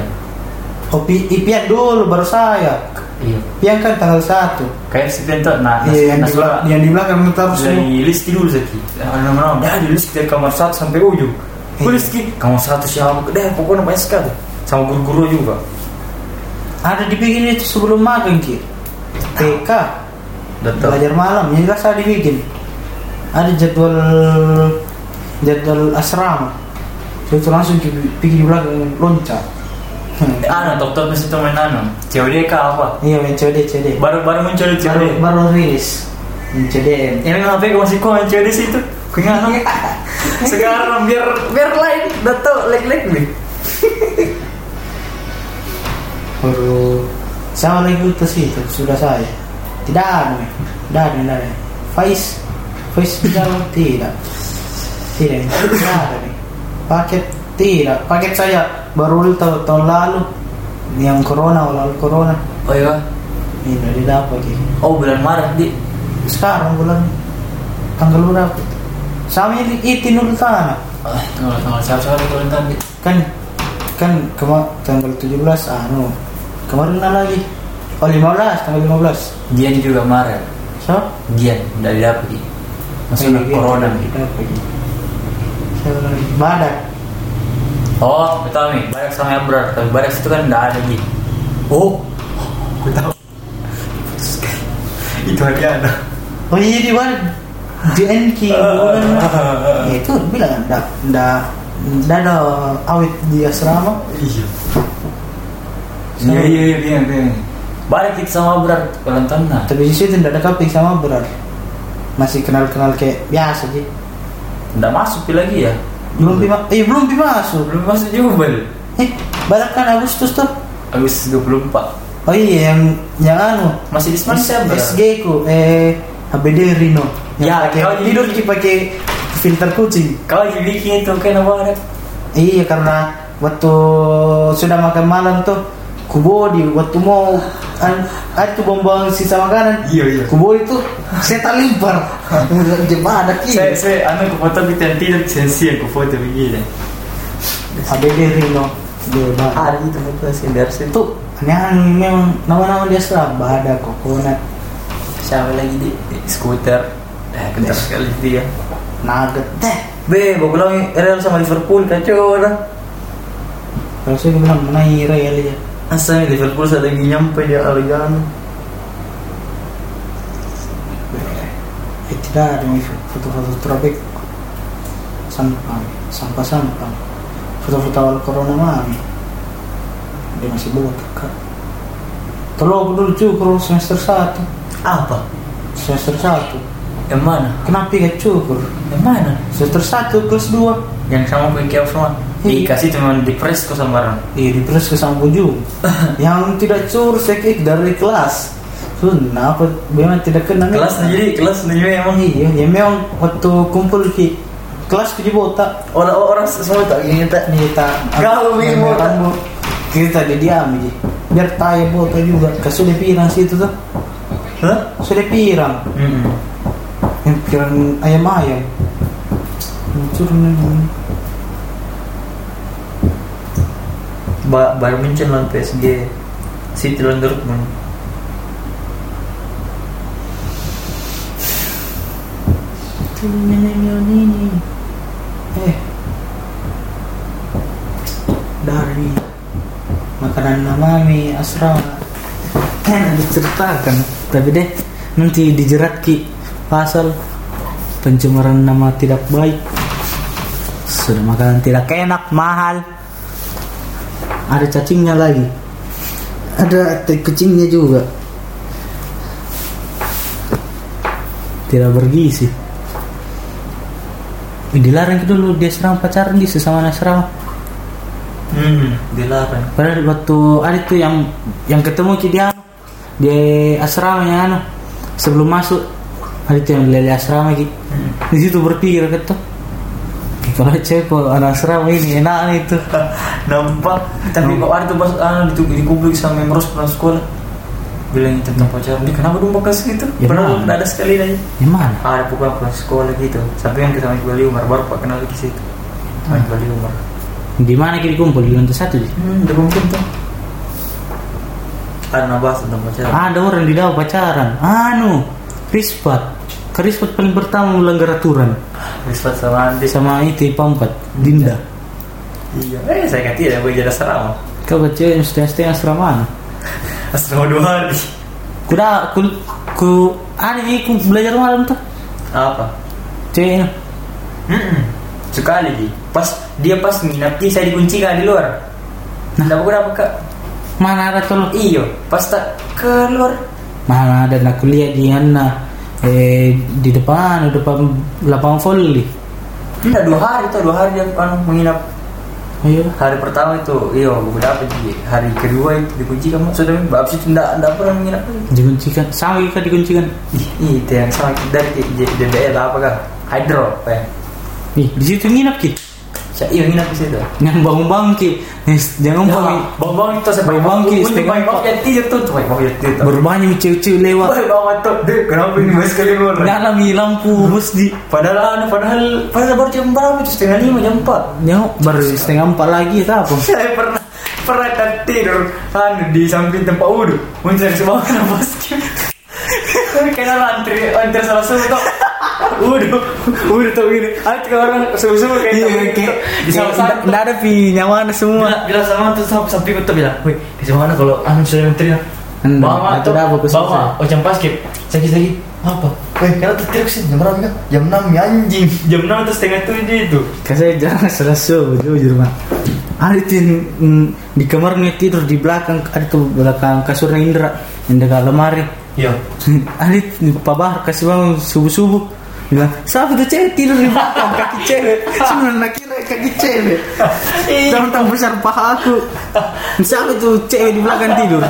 Kopi Ipian dulu baru saya. Iya. Pian kan tanggal satu. Kayak si Bento, nah, Iya yang nah, di belakang yang di belakang terus dari list dulu Zaki. Nama-nama, dah di list dari kamar satu sampai ujung. Gue Iya. list ki, kamar satu siapa? Dah pokoknya banyak sekali. Sama guru-guru juga. ada dibikin itu sebelum makan ki. TK Betul. belajar malam yang jelas ada dibikin. Ada jadwal jadwal asrama. Itu langsung di belakang loncat. Anu, top top itu main anu. COD kah apa? Iya main COD COD. Baru baru muncul di Baru COD. baru rilis. COD. Yang HP gue masih kuat COD sih itu. Kayaknya anu. Sekarang biar biar lain, udah tau leg-leg nih. baru sama lagi itu sih itu sudah saya tidak ada tidak ada tidak ada Faiz Bilang tidak tidak tidak ada nih paket tidak paket saya baru tahun, tahun lalu yang corona lalu corona Oh iya. ini udah didapat gitu Oh bulan Maret di. sekarang bulan tanggal berapa sama ini itu dulu tanah Ah, tanggal tanggal siapa siapa tahun di. kan kan kema tanggal 17 anu kemarin mana lagi oh 15 tanggal 15 Gian juga Maret. so? Gian, udah dapet di. Maksudnya Iya, corona iya, gitu. Siapa lagi? Badak. Oh, betul nih, Barak sama Ebrar. Tapi Barak itu kan nggak ada di. Oh, aku tahu. itu aja ada. Oh iya di Badak. Di NK. bukan. Ya, itu bilang ndak ndak ndak ada awet di asrama. Iya. Iya iya iya iya. iya. Barak itu sama ulang tahun nah. Tapi di situ ndak ada kaping sama berat. Masih kenal-kenal kayak biasa sih. Nggak masuk pi lagi ya? Belum pima, eh belum pima masuk. Belum masuk juga bel. Eh, Badak kan Agustus tuh. Agustus 24 Oh iya yang yang anu Masih di mana S- siapa? SG ku eh HBD Rino. Yang Ya, pakai kau tidur ki pakai filter kucing. Kau jadi bikin itu kan Barak. Iya karena waktu sudah makan malam tuh kubodi waktu mau an- ada tuh bom sisa makanan Iya, iya. ku bawa itu saya tak limpar gimana Saya ki saya anu ke foto kita tidur sensi aku foto begini. ABD Rino Beba. Ada itu sih dari situ. itu aneh memang nama-nama dia serap ada kokonat Siapa lagi di, di skuter? Eh, kental sekali dia. nugget teh Be, bawa bilang Real sama Liverpool kacau lah. kalau saya bilang menai Real ya Asal Liverpool saat lagi nyampe dia Aligano. eh tidak ada foto-foto tropik sampah sampah-sampah foto-foto awal corona mami dia masih botak kak tolong aku dulu cukur semester 1 Apa? semester 1 Yang mana? kenapa gak cukur Yang mana? semester 1 kelas 2 Yang sama kayak semua. Dikasih cuma di press kok sama orang. Iya di terus ke Sambujung Yang tidak cur sekik dari kelas. Sunnah apa? Memang tidak kenal. Kelas jadi kelas jadi emang Iya ya memang waktu kumpul ki Kelas tujuh botak. Orang orang semua tak gini tak. Nih tak botak. rambut. Kita didiam ji. Biar tayar botak juga. Kasih pirang situ tuh. Hah? Sudah pirang. Hmm. Yang pirang ayam-ayam. Muncul nih Bayern Munchen lawan PSG. City lawan Dortmund. Eh. Dari Makanan mami asrama Kan diceritakan Tapi deh Nanti dijerat ki. Pasal Pencemaran nama tidak baik. Sudah makanan tidak enak Mahal Ada cacingnya lagi. Ada tai kucingnya juga. Tidak bergizi. Ih, dilarang itu dulu dia serang pacaran di sesama asrama Hmm, dilarang. padahal waktu ada itu yang yang ketemu ki dia di asrama yang anu sebelum masuk. Ada itu yang lele asrama ki di situ berpikir kata. "Ih, kalau cewek kok anak asrama ini enak nih itu Nampak. Tapi kok ada tuh pas anu di dikumpul sama memros pulang sekolah. Bilang tentang pacaran. Dia kenapa dong bakas gitu? Ya, Pernah mana? ada sekali aja. gimana Ada pokoknya pulang sekolah gitu. Sampai yang kita Bali Umar baru pak kenal di situ. Main Bali Umar. di mana ki dikumpul di lantai satu sih Hmm, udah mungkin tuh. Ada nabas tentang pacaran. ada orang di dalam pacaran anu Rispat ke Rispat paling pertama melanggar aturan Rispat sama Andi. sama itu pampat Dinda Iya. Eh, saya kata tidak boleh jadi asrama. kau ke cewek yang setengah-setengah asrama mana Asrama dua hari. Kuda ku ku anu ini ku belajar malam tuh. Apa? Ceweknya. Hmm, sekali di. Pas dia pas nginap di saya dikuncikan di luar. Nah, dapat berapa kak? Mana ada tuh? Iyo, pas tak keluar. Mana ada nak kuliah di mana? Eh di depan, di depan lapangan volley. Enggak dua hari tuh dua hari dia kan menginap. Ayo. Hari pertama itu, iyo, gue dapat di hari kedua itu dikunci kamu sudah bab sih tidak tidak pernah menginap lagi. Dikuncikan. Sama kita dikuncikan. Ih, itu yang sama dari JBL apa kah? Hydro, ya? Nih, di situ nginap ki. Iya nginap di situ. Yang bangun-bangun ki. Nih, jangan bangun. bang bang itu saya Bang-bang ki, setengah bang bang yang tidur tuh, bang bang yang tidur. Berbanyak cewek-cewek lewat. Bang tuh, deh, kenapa ini mas kali luar? Nyalami lampu bus di. Padahal anu, padahal padahal baru jam berapa setengah lima jam empat. Nyok baru setengah empat lagi apa. Saya pernah pernah kan tidur anu di samping tempat wudhu, muncul mana basket. Kena antri antri salah satu tuh. Wudhu, wudhu tuh ini. Ada tiga orang subuh-subuh kayak Iya, kayak di. Nggak ada pi nyaman semua. Bilang sama tuh sampai sampai tuh bilang, wih di sana kalau anu sudah menteri Hmm, bawa bagus bawa oh jam basket sakit lagi apa Weh, karena tuh tidur sih jam berapa kan? Jam 6 ya anjing Jam 6 tuh setengah 7 itu Kan saya jarang selesai jujur mah. Ada mm, di kamarnya tidur di belakang ada tuh belakang kasurnya Indra yang dekat lemari. Iya Ada Pak Bahar kasih bangun subuh subuh bilang siapa tuh cewek tidur di belakang kaki cewek. Sebenarnya kira kaki cewek. Jangan tahu besar paha aku. Siapa tuh cewek di belakang tidur.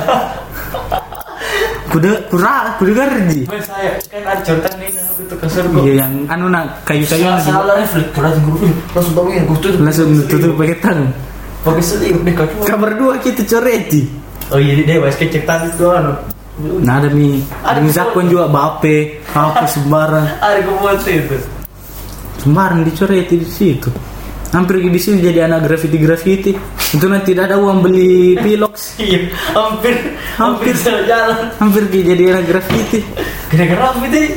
Kuda kura kuda garji saya kan ada contoh nih gitu kasur iya yang anu nak kayu kayu Salah refleks langsung tahu ya gue tutup langsung tutup pakai tangan Pakai sedih kabar dua kita coreti Oh iya dia basket cetak itu anu. Nah ada mi, ada Ada mi mi Zakwan juga Bape, apa sembarang, Ada kemuat itu. sembarang dicoreti di situ. Hampir di sini jadi anak graffiti graffiti. Itu nanti tidak ada uang beli pilox. Iya, hampir hampir jalan. Hampir jadi anak graffiti. Gara-gara itu?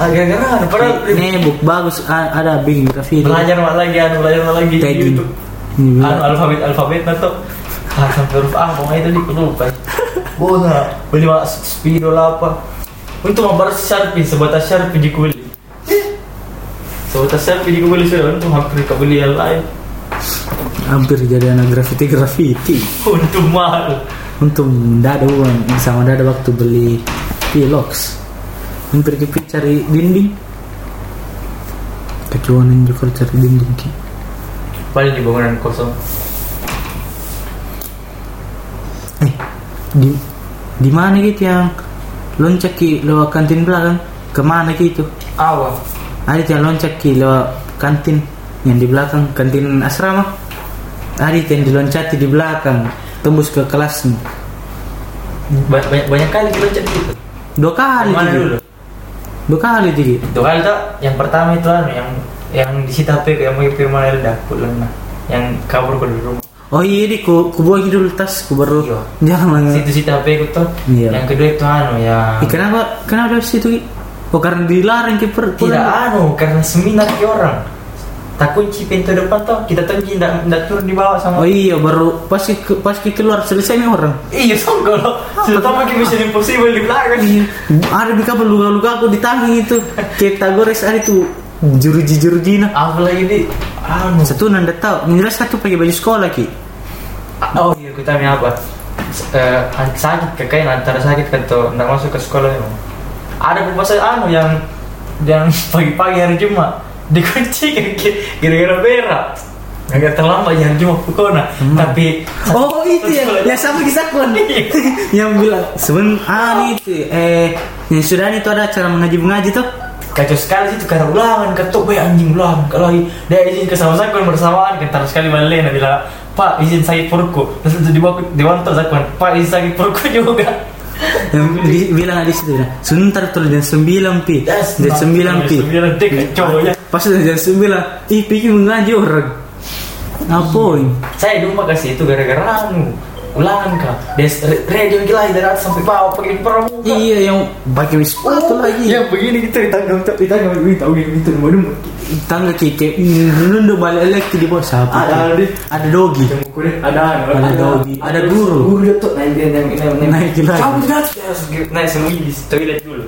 Ah, gara-gara ada padahal Nebuk bagus ada bikin graffiti. belajar mak lagi, anu belajar mak lagi di. YouTube. Hmm, Anu alfabet alfabet tuh. Ah, sampai huruf A, mau itu di Bola, beli mak speedo lah apa. Untuk mabar Sharpie, sebatas Sharpie di kulit. Sebatas Sharpie di kulit sudah untuk hampir kebeli yang lain. Hampir jadi anak graffiti graffiti. Untuk mahal. Untuk tidak ada uang, sama tidak ada waktu beli pilox. Hampir kita cari dinding. Kecuali juga cari dinding ki. Paling di bangunan kosong. Di di mana gitu yang loncat ki lewat kantin belakang? Ke mana gitu? Awal. Ada yang loncat ki lewat kantin yang di belakang kantin asrama. Ada yang diloncati di belakang tembus ke kelasmu. Banyak, banyak, banyak kali diloncat gitu. Dua kali Mana dulu? Dua kali Digi. Itu kali tak yang pertama itu anu yang yang disita HP yang mau Firman Elda pulang. Yang kabur ke rumah. Oh iya di ku ku buang dulu tas ku baru Iya. jangan Situ sita HP ku tuh. Iya. Yang kedua itu anu yang Eh, kenapa kenapa dari situ? Oh karena dilarang ki per tidak anu karena seminar ke orang. Tak kunci pintu depan tuh kita kunci ndak ndak turun di bawah sama. Oh iya baru pas ki pas ki keluar selesai nih orang. Iya songgol. Sudah tahu makin Mission Impossible di belakang. Iya. Ada di kapal luka-luka aku di tangan itu. Kita gores ada itu juruji jurujina. Apa lagi di anu. Satu nanda tahu. Yang jelas satu pakai baju sekolah ki. Oh iya kita apa? Eh, sakit kakak antara sakit atau nggak masuk ke sekolah memang. Ada pembahasan anu yang yang pagi-pagi hari Jumat dikunci gara-gara berak. Agak terlambat ya hari Jumat pukona. Tapi Oh itu ya, yang sama kisah kon. yang bilang seben ah ini itu eh yang sudah itu ada acara mengaji mengaji tuh. Kacau sekali situ karena ulangan ketuk bayi anjing ulangan kalau dia izin ke sama Zakwan bersamaan kentar sekali balik nah bilang Pak izin sakit perutku terus itu dibawa dewan Zakwan Pak izin sakit perutku juga bilang di situ sebentar tuh jam sembilan pi, nah, sembilan pi. ya. Pas udah jam sembilan, ih pikir mengaji orang. Ngapain? saya dulu kasih itu gara-gara anu ulangan kak des radio gila dari atas sampai bawah pakai pramuka Iya yang pakai sepatu lagi. yang begini gitu ditanggung ditanggung begini tahu gitu itu mau dulu Tangga kike, nundu balik lagi di bawah siapa? Ada, ada. ada dogi. yang ada Ada dogi, ada guru. guru dia tuh naik dia naik naik naik lagi. kamu lihat naik sembunyi di toilet dulu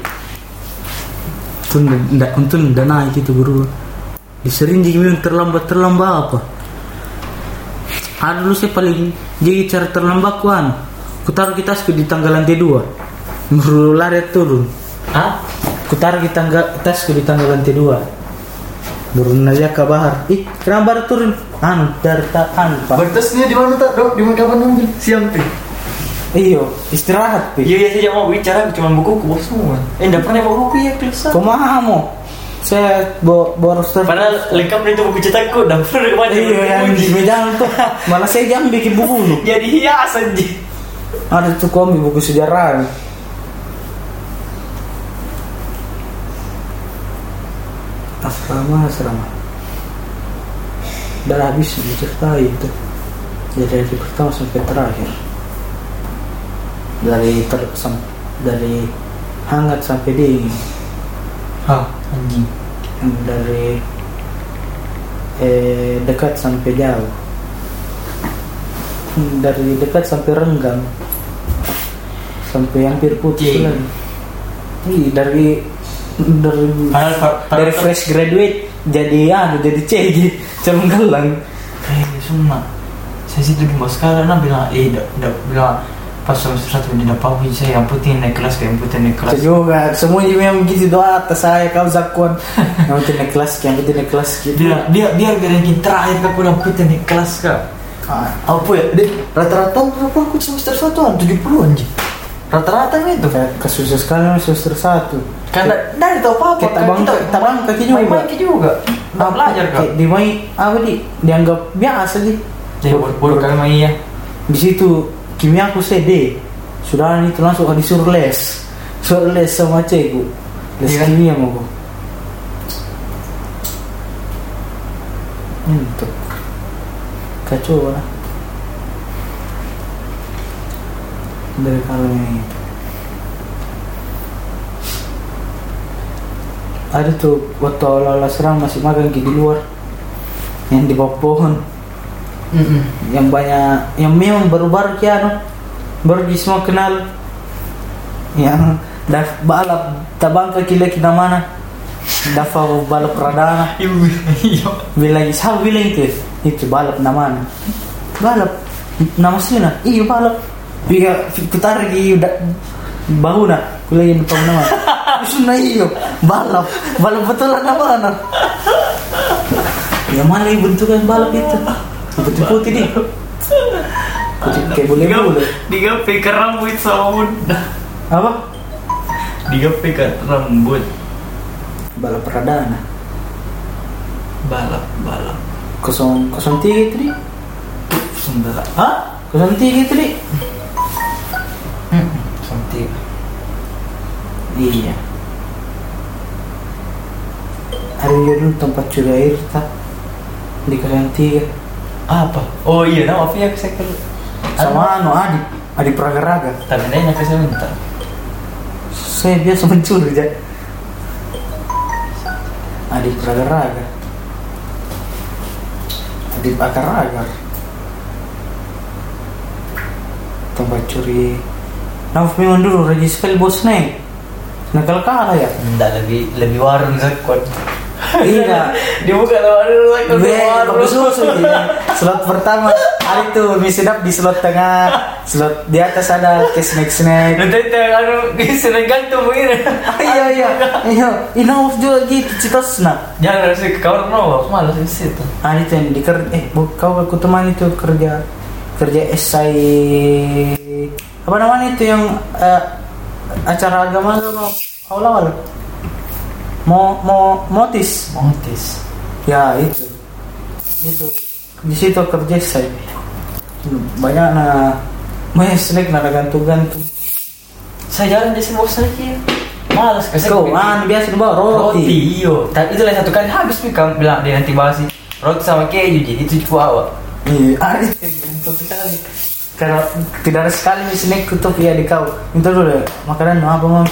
Untung untung ndak naik itu guru. Disering jadi terlambat terlambat apa? Ada dulu saya paling jadi cara terlambat kuan. Ku taruh di tasku di tangga lantai dua. Baru lari turun. Hah? Ku taruh di tangga tasku di tangga lantai dua. Baru nanya ke bahar. Ih, kenapa baru turun? Anu, dari anu, Pak. Bertasnya di mana tak dok? Di mana kapan nunggu? Siang tuh. Iyo, istirahat, Pi. Iya iya saya mau bicara cuma buku ku semua. Eh enggak pernah bawa buku ya kelas Kau mau? Saya bawa bawa roster. Padahal lengkap itu buku cetakku dan pernah ke mana Iya, yang di meja tuh. Malah saya jangan bikin buku lu. Jadi hias aja. Ada tuh komik buku sejarah. Asrama, asrama. Udah habis diceritain itu. Jadi dari pertama sampai terakhir. Dari ter sam- dari hangat sampai dingin. Hah, anjing. Dari eh, dekat sampai jauh. Dari dekat sampai renggang. Sampai hampir putus Iya. lagi. Ih, dari dari Padahal dari padahal- fresh graduate jadi anu jadi CG calon galang Kayaknya semua. Saya di bawah sekarang nah bilang eh dak bilang pas semester satu di dapat saya yang putih naik kelas kayak yang putih naik kelas. Juga semua juga yang begitu doa atas saya kau zakwan yang penting naik kelas yang penting naik kelas gitu Dia dia biar ranking terakhir kak udah putih naik kelas kak. Ah, Apa ya? Dia rata-rata berapa aku semester satu tujuh puluh anjing. Rata-rata itu. kayak kasusnya sekarang semester satu Karena dari tahu apa apa. kita bang kita bang kaki juga Main kaki juga. Nggak belajar kak. Di main apa di dianggap biasa di Jadi bodoh kali main ya. di situ kimia aku CD sudah itu langsung disuruh les. Suruh les sama cekku les Iya. kimia mau aku. Untuk kacau lah. Dari kalau ini ada tuh waktu awal-awal serang masih makan di luar. Yang di bawah pohon yang banyak yang memang baru-baru kiano baru di semua kenal. Yang dah balap tabang ke kila kita mana. Dafa balap pradana Iya. bilang siapa bilang itu? Itu balap namanya balap nama sina iya balap. Iya putar lagi udah bahu na kulay depan nama. Isu na iyo? Balap. Balap betul lah nama ya mana yang bentuknya balap itu putih putih nih putih kayak boleh boleh Diga pikir rambut sound. apa Diga pikir rambut. balap perdana Balap, balap. kosong kosong tiga itu nih Sundara. Hah? kosong tiga itu nih Santi. Iya. Ada juga dulu tempat curi air tak di kalian tiga Apa? Oh iya, nama Via saya ke sama anu Adi Adi Pragaraga. Tapi ini nak saya minta. Saya biasa mencuri aja. Adi Pragaraga. Adi Pragaraga. Tempat curi. Nah, memang dulu sekali bos nih. Nakal kalah ya. Enggak lebih lebih warung sekot. Iya. Dia. Gue warung. bagus susu. Slot pertama hari itu mie sedap di slot tengah, slot di atas ada ke snack snack. Nanti itu anu seneng gantung begini. iya iya iya, ino juga gitu citos nah. Jangan harus ke kamar no, malas di situ. Ah itu yang di eh bu, kau aku teman itu kerja kerja esai apa namanya itu yang eh, acara agama agama awal mau mau motis Montis. Ya itu itu di situ kerja saya banyak na banyak snack na gantung-gantung. Saya jalan di sini bos lagi. Malas kasih. Kau an biasa dibawa roti. roti. Iyo. Tapi itu lah satu kali habis nih kamu bilang dia nanti basi. Roti sama keju jadi itu cuma awak. Iya, ada gantung sekali. Kalau tidak ada sekali snack tutup ya di kau. Itu dulu makanan apa mau?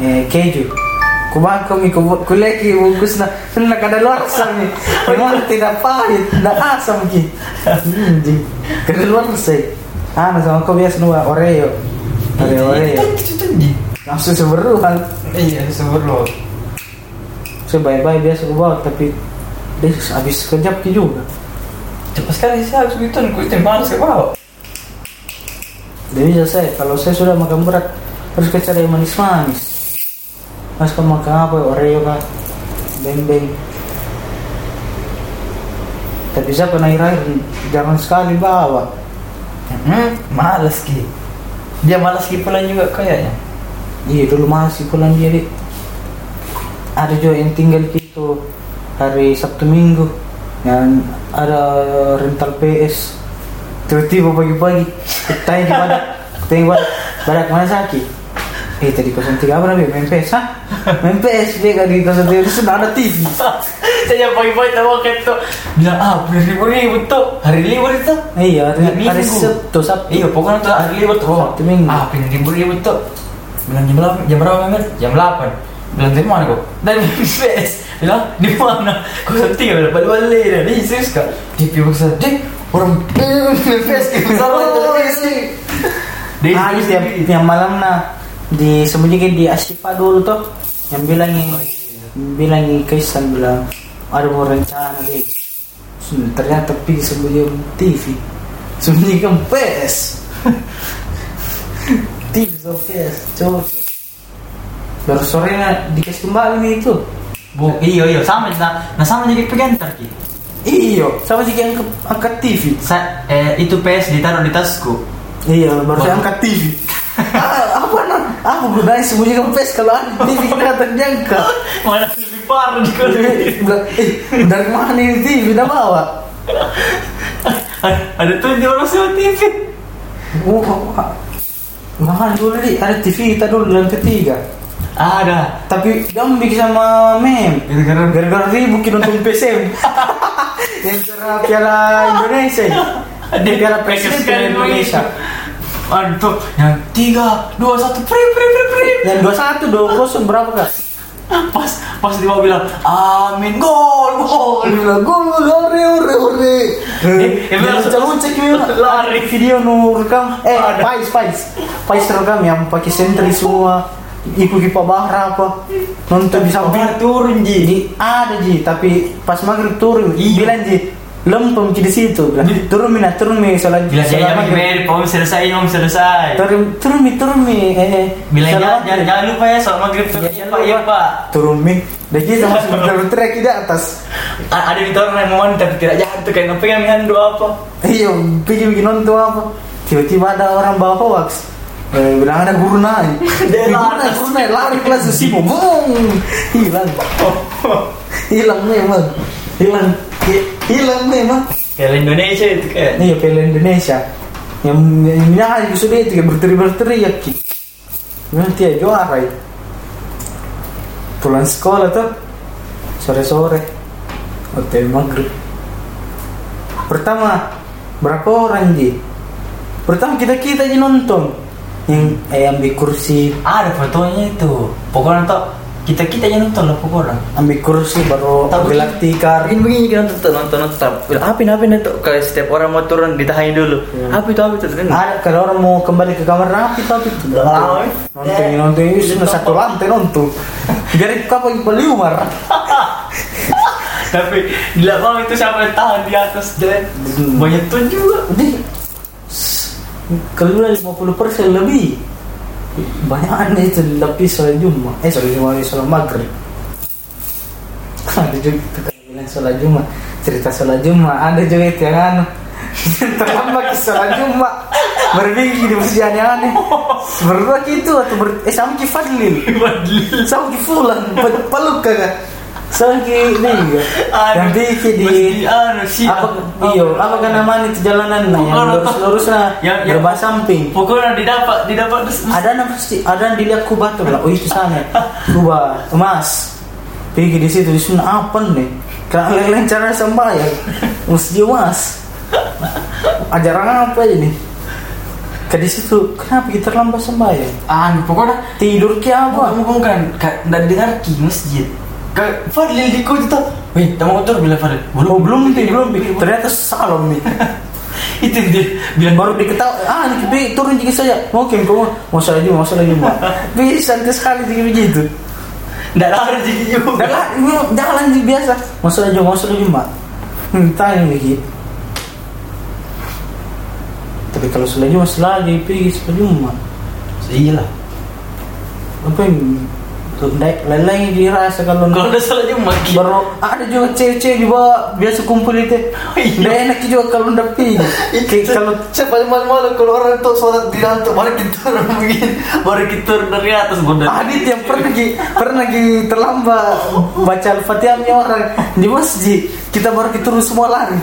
Eh, keju. Kubangkau mi ku kuleki bungkus na na kada luar nih. Memang tidak pahit, tidak asam ki. Ji. Kada luar sih. Ah, sama kau biasa nuwa Oreo. Oreo Oreo. Itu itu itu. Langsung seberuan. Iya, sebelum. Saya baik-baik biasa ke bawah tapi dia habis kejap ki juga. Cepat sekali saya harus gitu, aku itu malas ke bawah. Jadi saya kalau saya sudah makan berat harus ke cari yang manis-manis. Mas kau makan apa? Oreo kah? Beng-beng. Tapi saya pernah akhir jangan sekali bawa. Hmm, malas ki. Dia malas ki pula juga kayaknya. Iya dulu masih pulang dia Dik. Ada juga yang tinggal gitu hari Sabtu Minggu yang ada rental PS tiba-tiba pagi-pagi tanya di badak tanya badak badak mana sakit eh tadi 03 apa namanya main PS hah main PS dia kan di 03 itu sudah ada TV Saya pagi-pagi tahu kayak tuh bilang ah beli ribu ribu tuh hari libur itu. iya hari, Sabtu Sabtu Iya pokoknya tuh hari libur tuh. Sabtu Minggu. Ah pengen ribu ribu tuh. Bilang jam berapa? Jam berapa Memir? Jam 8 Bilang dari mana kok? Dari PS Bilang di mana? Kau setiap bilang balik-balik dah Ih serius kak? Di saya Dek orang PS kita sama Dia itu yang, yang malam nah disembunyikan di Ashifa dulu tuh yang bilangin bilangin Kaisan bilang ada mau rencana deh ternyata pergi sembunyi TV sembunyikan PS TV sama PS coba baru sore dikasih kembali itu Bu, iya iya sama nah, nah sama jadi pegantar ki. iyo sama sih yang angkat, angkat TV Sa eh, itu PS ditaruh di tasku. iya baru saya angkat TV ah, apa apa gunanya sembunyikan PS kalau ada TV kita terjangkau Mana lebih parah di Bilang, eh, dari mana ini TV udah bawa Ada tuh di orang sewa TV. Wah, mahal dulu di ada TV kita dulu lantai tiga. Ada. Tapi gambik sama mem. Gara-gara Gara-gara ribut kita nonton PSM. Yang gara Piala Indonesia. Dia Piala Presiden Indonesia. Aduh, yang tiga, dua, satu, pri, pri, pri, pri. Yang dua satu dua kosong berapa kak? Pas, pas dia mau bilang, amin, gol, gol. Dia bilang gol ore ore ore. Eh, Dia lucu gitu. Lari. video nu rekam. Eh. Pais Pais Pais rekam yang pakai sentri semua. Ikut kipa bahra apa? Nonton di Pernah turun, Ji. Ji, ada Ji, tapi pas maghrib turun. Iya. Bilang Ji, lempem di situ. Bilang, turun mina, turun mi, salat Bilang salat jangan maghrib. main, om selesai, om selesai. Turun, turun mi, turun mi. Eh, eh. Salat jangan, jangan lupa ya soal maghrib. Iya, Iya, Pak, iya, Pak. Turun mi. Dan kita di atas. Ada di orang yang mau tapi tidak jahat tuh kayak ngepegang handu apa. Iya, pergi bikin nonton apa? Tiba-tiba ada orang bawa hoax. Eh, bilang ada guru naik. Dia lari. guru naik, lari kelas Simo. Bung, hilang. Hilang memang. Hilang. Hi- Hilang memang. Kayak Indonesia itu kayak. Iya, Piala Indonesia. Yang yang minyak itu sudah itu kayak berteriak-berteriak. Ki. Nanti ya juara ya. Pulang sekolah tuh sore-sore hotel maghrib. Pertama berapa orang ji? Pertama kita kita aja nonton yang eh, ambil kursi, Ada fotonya itu. Pokoknya tuh kita kita yang nonton lah pokoknya. ambil kursi baru gelak tikar. Begini begini kita nonton nonton nonton. Apa ini apa ini tuh? Kayak setiap orang mau turun ditahan dulu. Apa itu apa itu? Kan? Ada kalau orang mau kembali ke kamar rapi tapi itu Ah, eh. nonton nonton ini sudah satu lantai nonton. Biar kapal peliumar. Tapi di lapang itu siapa yang tahan di atas dan Hmm. banyak tuh juga. Udah keluar 50 persen lebih banyak aneh itu lapis sholat jumat. Eh sholat jumat sholat maghrib. Ada juga kalau bilang sholat jumat. Cerita sholat jumat. Ada juga itu yang anu. Terlambat ke sholat jumat. Di masjid aneh-aneh berdua gitu atau ber eh sama ki Fadlil. Sama ki Fulan. Pe- peluk kagak sama ki ini juga yang bikin di anu sih. apa iyo apa kan namanya itu jalanan nah, yang Oh, lurus lurusnya yang- yang- berbah samping. Pokoknya didapat didapat ada nama pasti ada yang dilihat kuba tuh lah. Oh itu sana. Kuba emas. Pergi di situ di sana apa nih? Karena lain cara sembahyang mesti emas. Ajaran apa ini? Ke di situ kenapa kita terlambat sembahyang anu pokoknya tidur ke apa? Bukan, bukan, nggak dengar ki masjid. Kak, Fadlil di kota tuh. Wih, kita mau motor bilang Fadlil. oh belum nih belum nih ternyata salam nih Itu dia bilang baru diketahui. Ah ini turun juga saya mungkin kamu. Mau salah juga mau salah juga bisa santai sekali tinggi begitu. Nggak lari jadi juga. jalan sih biasa. Mau salah juga mau salah juga hmm, tanya begitu tapi kalau salah juga selagi pergi salah juga Iya lah. apa yang lain-lain dirasa kalau Kalau udah salah cuma ki. baru ada juga cewek-cewek juga biasa kumpul itu. Iya. Nggak enak juga kalau udah Kayak kalau siapa yang malu-malu kalau orang tuh sholat di lantai baru kita begini baru kita dari atas bunda. Adit yang pernah lagi pernah lagi terlambat baca al-fatihahnya orang di masjid. Kita baru kita turun semua lari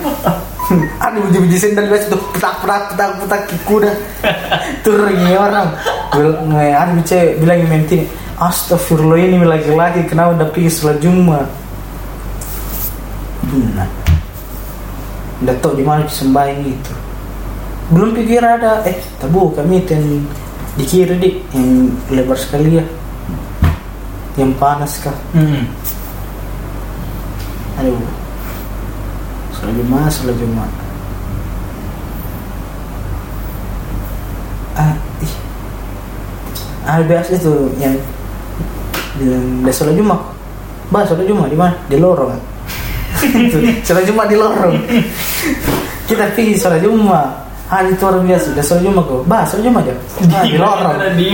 Aduh biji-biji sendal biasa tuh petak petak petak petak kuda turun lagi orang Bil- nge ada cewek bilang yang menti Astagfirullah ini laki-laki kenapa udah pergi sholat Jumat? Benar udah tau di mana sembahyang itu belum pikir ada. Eh tabu kami yang di kiri dik yang lebar sekali ya. Yang panas kah? Hmm. aduh sholat jumat sholat jumat. Ah ih. Ah biasa itu yang yang udah sholat jumat. Bah sholat jumat di mana? Di lorong. Sholat jumat di lorong. Kita pergi sholat jumat. Ah itu orang biasa udah sholat jumat kok. Bah sholat jumat ah, di lorong. Di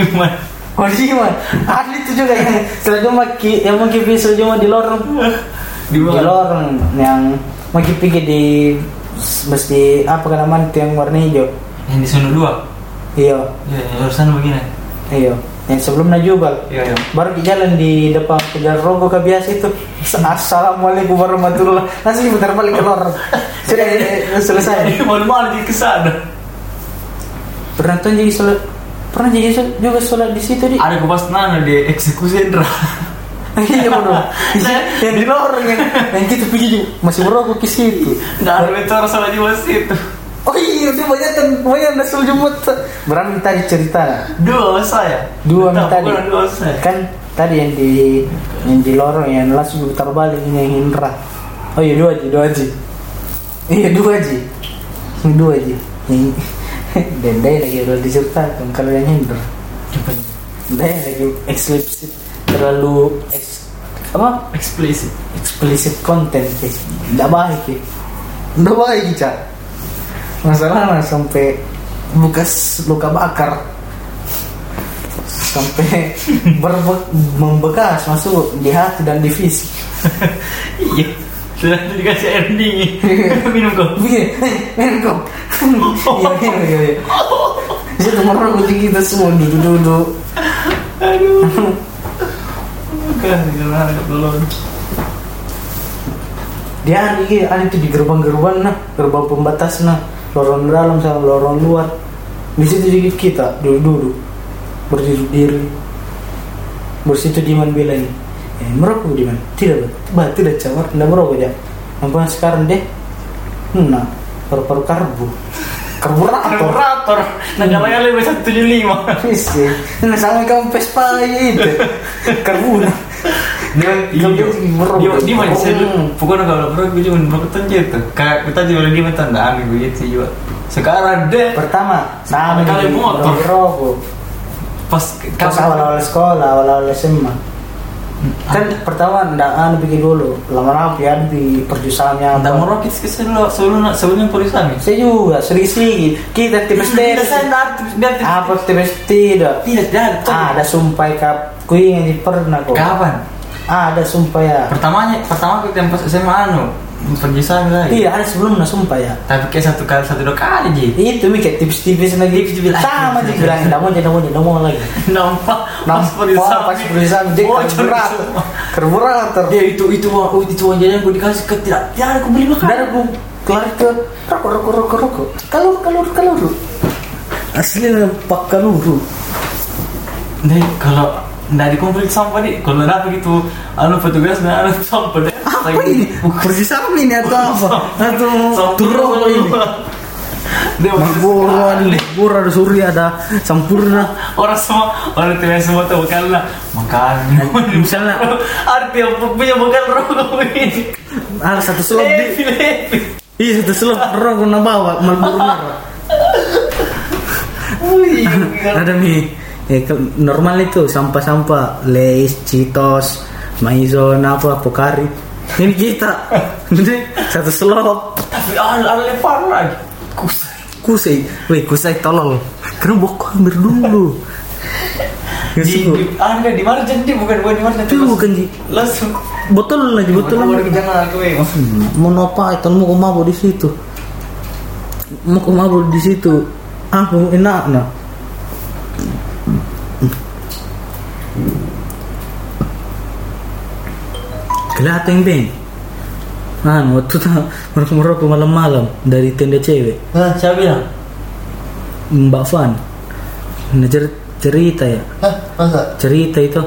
Oh iya, ada itu juga yang sholat jumat ki, yang mungkin sholat jumat di lorong. Di di mana lorong yang mungkin pergi di mesti apa kan namanya itu yang warna hijau. Yang di sana dua? Iya. Ya yang urusan begini? Iya. Yang sebelum najubal iya iya. Baru di jalan di depan kejar rogo ke biasa itu. Assalamualaikum warahmatullah. Langsung putar balik ke lorong sudah selesai. Malu-malu di ke sana. Pernah tuh jadi sholat pernah jadi juga sholat di situ di Ada kupas nana di eksekusi Indra. iya betul yang di lorong yang yang kita pergi masih merokok ke situ Nggak ada itu orang salah di masjid. Itu. oh iya dia banyak kan banyak yang sholat jumat berani tadi cerita. Dua saya. dua tadi. saya. kan tadi yang di yang di lorong yang langsung putar balik ini yang Indra. Oh iya dua aja dua aja iya dua aja dua aja yang Dendai lagi udah diceritakan kalau yang Indra. Dendai lagi eksplisit terlalu eks, apa Eksplisit. explicit content sih tidak baik sih tidak baik cak masalahnya sampai bekas luka bakar sampai berbe- membekas masuk di hati dan di fisik Iya. Sudah dikasih air dingin. Minum kok. minum kok iya iya iya iya itu merokok di kita semua duduk duduk Aduh. Bukan, gimana belum. dia ada ini ada itu di gerbang-gerbang nah. Gerbang pembatas nah. Lorong dalam sama lorong luar. Di situ juga kita duduk duduk berdiri diri bersitu diman bilang eh, merokok diman? Tidak bah tidak cawar tidak merokok ya nampak sekarang deh. Nah paru-paru karbu. Karburator Karburator. Nah, kalau yang lebih satu tujuh lima. Visi, nah sama kamu Vespa itu karbuna dia Iya. dia Dia dia masih saya Hmm. pokoknya kalau bro gue cuma tuh gitu. Kayak kita juga dia tanda aneh begitu juga. Sekarang deh pertama sama Kali di motor. merokok pas Pas awal-awal sekolah, awal-awal SMA Kan pertama ndak anu bikin dulu Lama-lama ya di perjusangannya Nggak mau rokit ke sebelum sebelum sebelumnya polisi nih. Saya juga, sering sih Kita tipes dia aktif. Apa tipes tidak Tidak. Ah, ada sumpah kap Ku ingin pernah kok Kapan? Ada sumpah ya Pertamanya pertama kita yang pas SMA anu pergi sana lagi. Iya, ada sebelumnya sumpah ya Tapi kayak satu kali satu dua kali ji. Itu mikir tipis-tipis lagi Tipis-tipis lagi. Sama sih bilang Nggak mau, nggak mau, nggak mau lagi Nampak Nampak pas perusahaan Dia karburator Karburator Dia itu itu oh, itu jajan gue dikasih ke tidak tidak ada aku beli makan. Dan aku kelar ke rokok rokok rokok rokok. Kalur kalur kalur. Asli pak kaluru. Nih kalau nggak dikumpulin sampah nih kalau ada begitu anu petugas nggak ada sampah deh. Apa ini? Pergi sama ini atau apa? Atau turun ini? Dia Mabur ada Mabur ada Surya ada Sampurna. orang semua orang tua semua tahu karena makan Misalnya arti yang punya bukan rokok ini ada satu slot di iya satu slot rokok na bawa Marlboro merah. Ada nih. Eh, normal itu sampah-sampah Lays, Cheetos, Maizon apa Pokari. Ini kita. Ini satu slot. tapi al lepar lagi kusai Kusai, weh kusai tolol. Karena bokku hampir dulu. Di di ah enggak di marjan di bukan bukan di marjan Itu bukan di langsung botol lagi botol lagi. jangan aku eh Mau apa? Itu mau ke mabuk di situ. Mau ke mabuk di situ. Ah, mau enak nah. Kelihatan beng. Ah, waktu tuh merokok-merokok malam-malam dari tenda cewek. Hah, siapa bilang? Mbak. Nah, cer- cerita ya. Hah, masa? cerita itu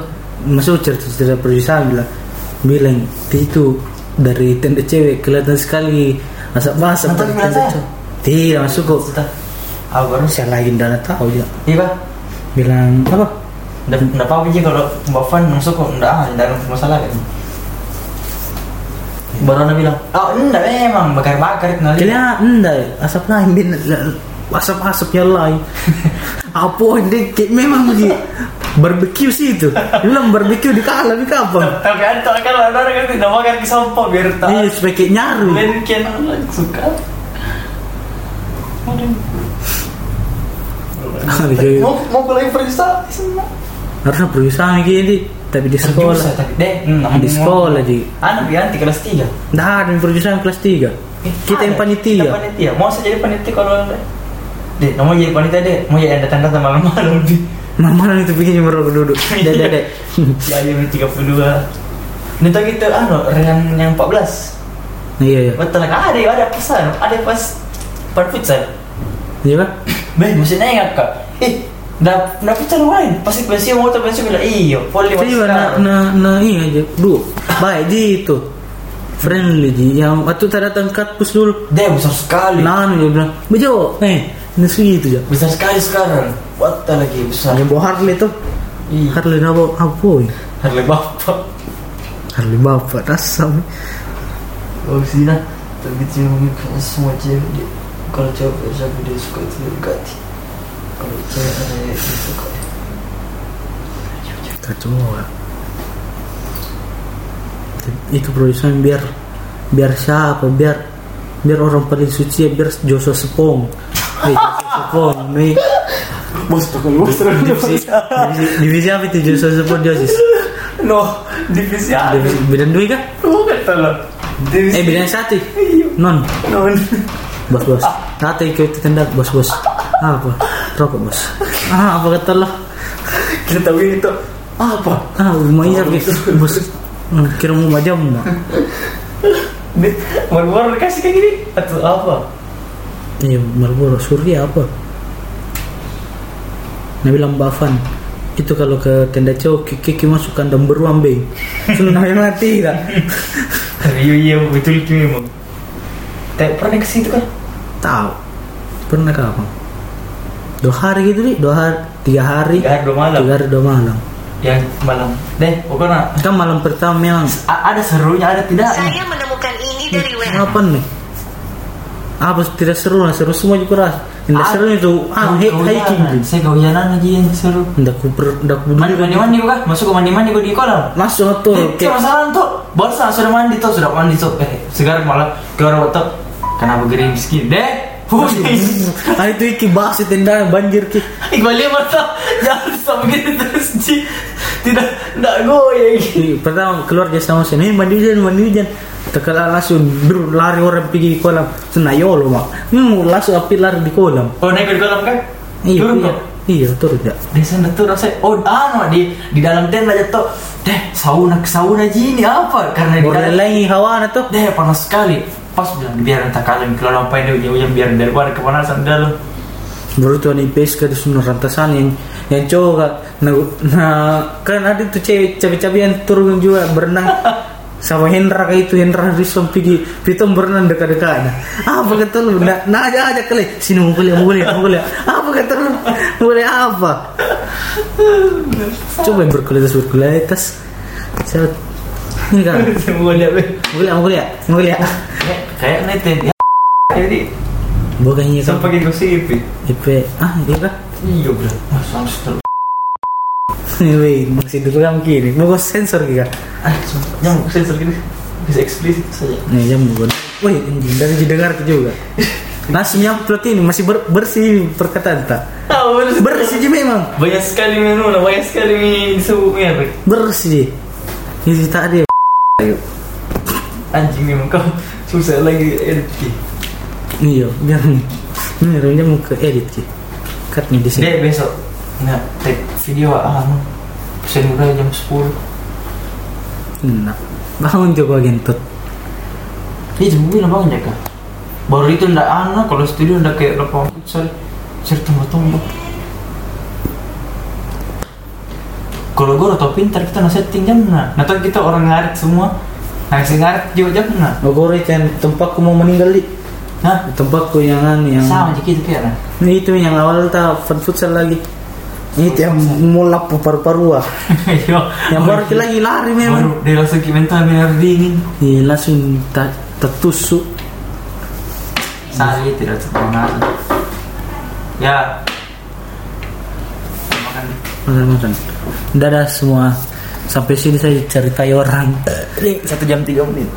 masuk cerita cerita perusahaan bilang bilang itu dari tenda cewek kelihatan sekali asap basah dari tenda cowok tidak masuk kok. Aku baru saya lagi tidak tahu ya Iya, bilang apa nggak apa-apa sih kalau Mbak Van masuk kok nggak ada masalah kan. Baru Ana bilang, oh enggak memang bakar-bakar itu nanti. kelihatan enggak asap lain bin asap asap yang lain. Apa ini? Kayak memang begitu barbecue sih itu. Bilang barbecue di kala di kapan? Tapi ada kalau ada orang yang tidak ke sampah biar tak. iya kayak nyaru. Mungkin suka. Harga- Mau mau kuliah perisa harusnya perusahaan gini tapi di sekolah. tapi deh, hmm, di sekolah ji. Anak Bianti kelas 3 Nah, ada kelas 3 Kita yang panitia. Kita panitia. Mau saya jadi panitia kalau Dek, mau jadi panitia deh. Mau jadi datang datang malam-malam di. Mama itu bikin merokok duduk. Dek, dek, dek. Ya jam 32 Ini tuh gitu, anu, yang yang 14 Iya, iya. Betul kan? Ada, ada pesan, ada pas Pan futsal. Iya kan? Beh, masih nengak kak. Eh, nggak percaya lain. Pasti pensiun motor pensiun bilang iyo, poli juga na, na, na iya aja dulu baik di itu friendly di yang waktu saya datang katpus dulu Dia besar sekali. nah dia bilang bejo eh ini itu ya Besar sekali sekarang. What the lagi besar. yang bawa Harley tuh Iya. Harley nabo apa ya Harley bapak. Harley bapak dasam Oh sih nah. Tapi karena semua cewek. Kalau cewek siapa dia suka itu dia lah itu produsen biar biar siapa? Biar biar orang paling suci ya biar Joshua Sepong. Eh, Joshua Sepong nih. Bos tukang bos divisi, divisi, apa itu Joshua Sepong Josis? No, divisi apa? divisi bidang dua kata lo. Divisi. eh bidang satu non? Non. bos bos. Kata ikut tendak bos bos apa? Rokok bos ah apa kata lo? Kita tahu itu apa? ah mau iya bos Hmm, kira mau macam mah Baru-baru dikasih kayak gini. Atau apa? Iya, Marlboro Surya apa? Bilang Mbak Van itu kalau ke tenda cowok kiki masuk kandang beruang be sudah namanya mati kan Iya iya betul itu memang. Tak pernah ke situ kan? tahu. Pernah kapan dua hari gitu nih dua hari tiga hari Tiga hari dua malam. tiga hari dua malam Yang malam. Deh, pokoknya kan malam pertama memang a- ada serunya ada tidaknya. Saya menemukan ini dari WA. apa nih apa tidak seru lah seru semua juga ras tidak Ah, seru itu ah Kau- he kau hiking jalan. Saya kau jalan lagi yang seru. ndak ku per ndak ku Mandi mandi mandi kah? Masuk ke mandi mandi kau di kolam. masuk tuh Eh, kayak masalah tuh. Baru sudah mandi tuh, sudah mandi tuh. Eh, sekarang malah ke orang tuh. Kenapa gering miskin? Deh, Ah itu iki bahas tenda banjir ki Iqbal dia mata jangan sampai gitu terus Ci. Tidak, tidak goyang. Di- pertama keluar dia sama sini mandi hujan mandi hujan terkala langsung dur, lari orang pergi kolam senayolo mak hmm, langsung api lari di kolam Oh naik ke kolam kan? iya Turun iya tuh. iya turun ya Di sana tuh rasanya oh anu di di dalam tenda jatuh. Deh, sauna sauna gini apa? Karena di dalam lagi hawa na tuh deh panas sekali. Pas bilang biar entah kalian keluar apa ini hujan biar daripada kepanasan di dalam. baru tuh nih pesca di sunur rantasan yang yang cowok nah, nah, kan ada tuh cewek cabe-cabe yang turun juga berenang. Sama Hendra kayak itu Hendra Rizom pergi Pitom berenang dekat-dekatnya apa kata lu? Nah, nah aja aja kali sini mau kuliah mau kuliah mau kuliah apa kata lu? Mau kuliah apa? Coba yang berkualitas berkualitas. Saya ini kan mau kuliah mau kuliah mau kuliah Kayak kayak neten ya. Jadi bukannya kan sampai gosip. IP ah iya kah Iya bro. Mas langsung Wih, masih dulu kan kiri. Mau sensor gitu. Ah, yang sensor gini bisa eksplisit saja. Nih jam gue. Wih, anjing dari didengar juga. Nasi nyamplot ini masih ber- bersih perkataan tak? Ah, bener. Bersih aja memang. Banyak sekali menu, nah, banyak sekali mie sebutnya. Bersih. Ini tak ada. Ayo. Anjing memang kau susah lagi edit. Ki. Iya, biar ini rumahnya mau ke edit. Cut nih di sini. Dek besok, nah, take video ah, anu, pesen mulai jam 10 Nah, bangun coba gentot. Ini jam mobil bangun ya kak? Baru itu ndak anu, kalau studio ndak kayak lapangan futsal, cari tombol-tombol. Kalau gue atau pintar kita nggak setting jam nah, nah kita orang ngarit semua, nah si ngarit juga jam nah, gue kan tempatku mau meninggal di. Hah? Tempatku yang anu yang Sama aja gitu kayak nah. Itu yang awal tak fun futsal lagi. Ini itu yang mulap paru-paru ah. Yang baru kita lagi lari memang. baru dia langsung mental biar dingin. Iya langsung tak tertusuk. Sali tidak terpengaruh. Ya. Makan. Makan-makan. Dadah semua. Sampai sini saya ceritai orang. Satu jam tiga menit.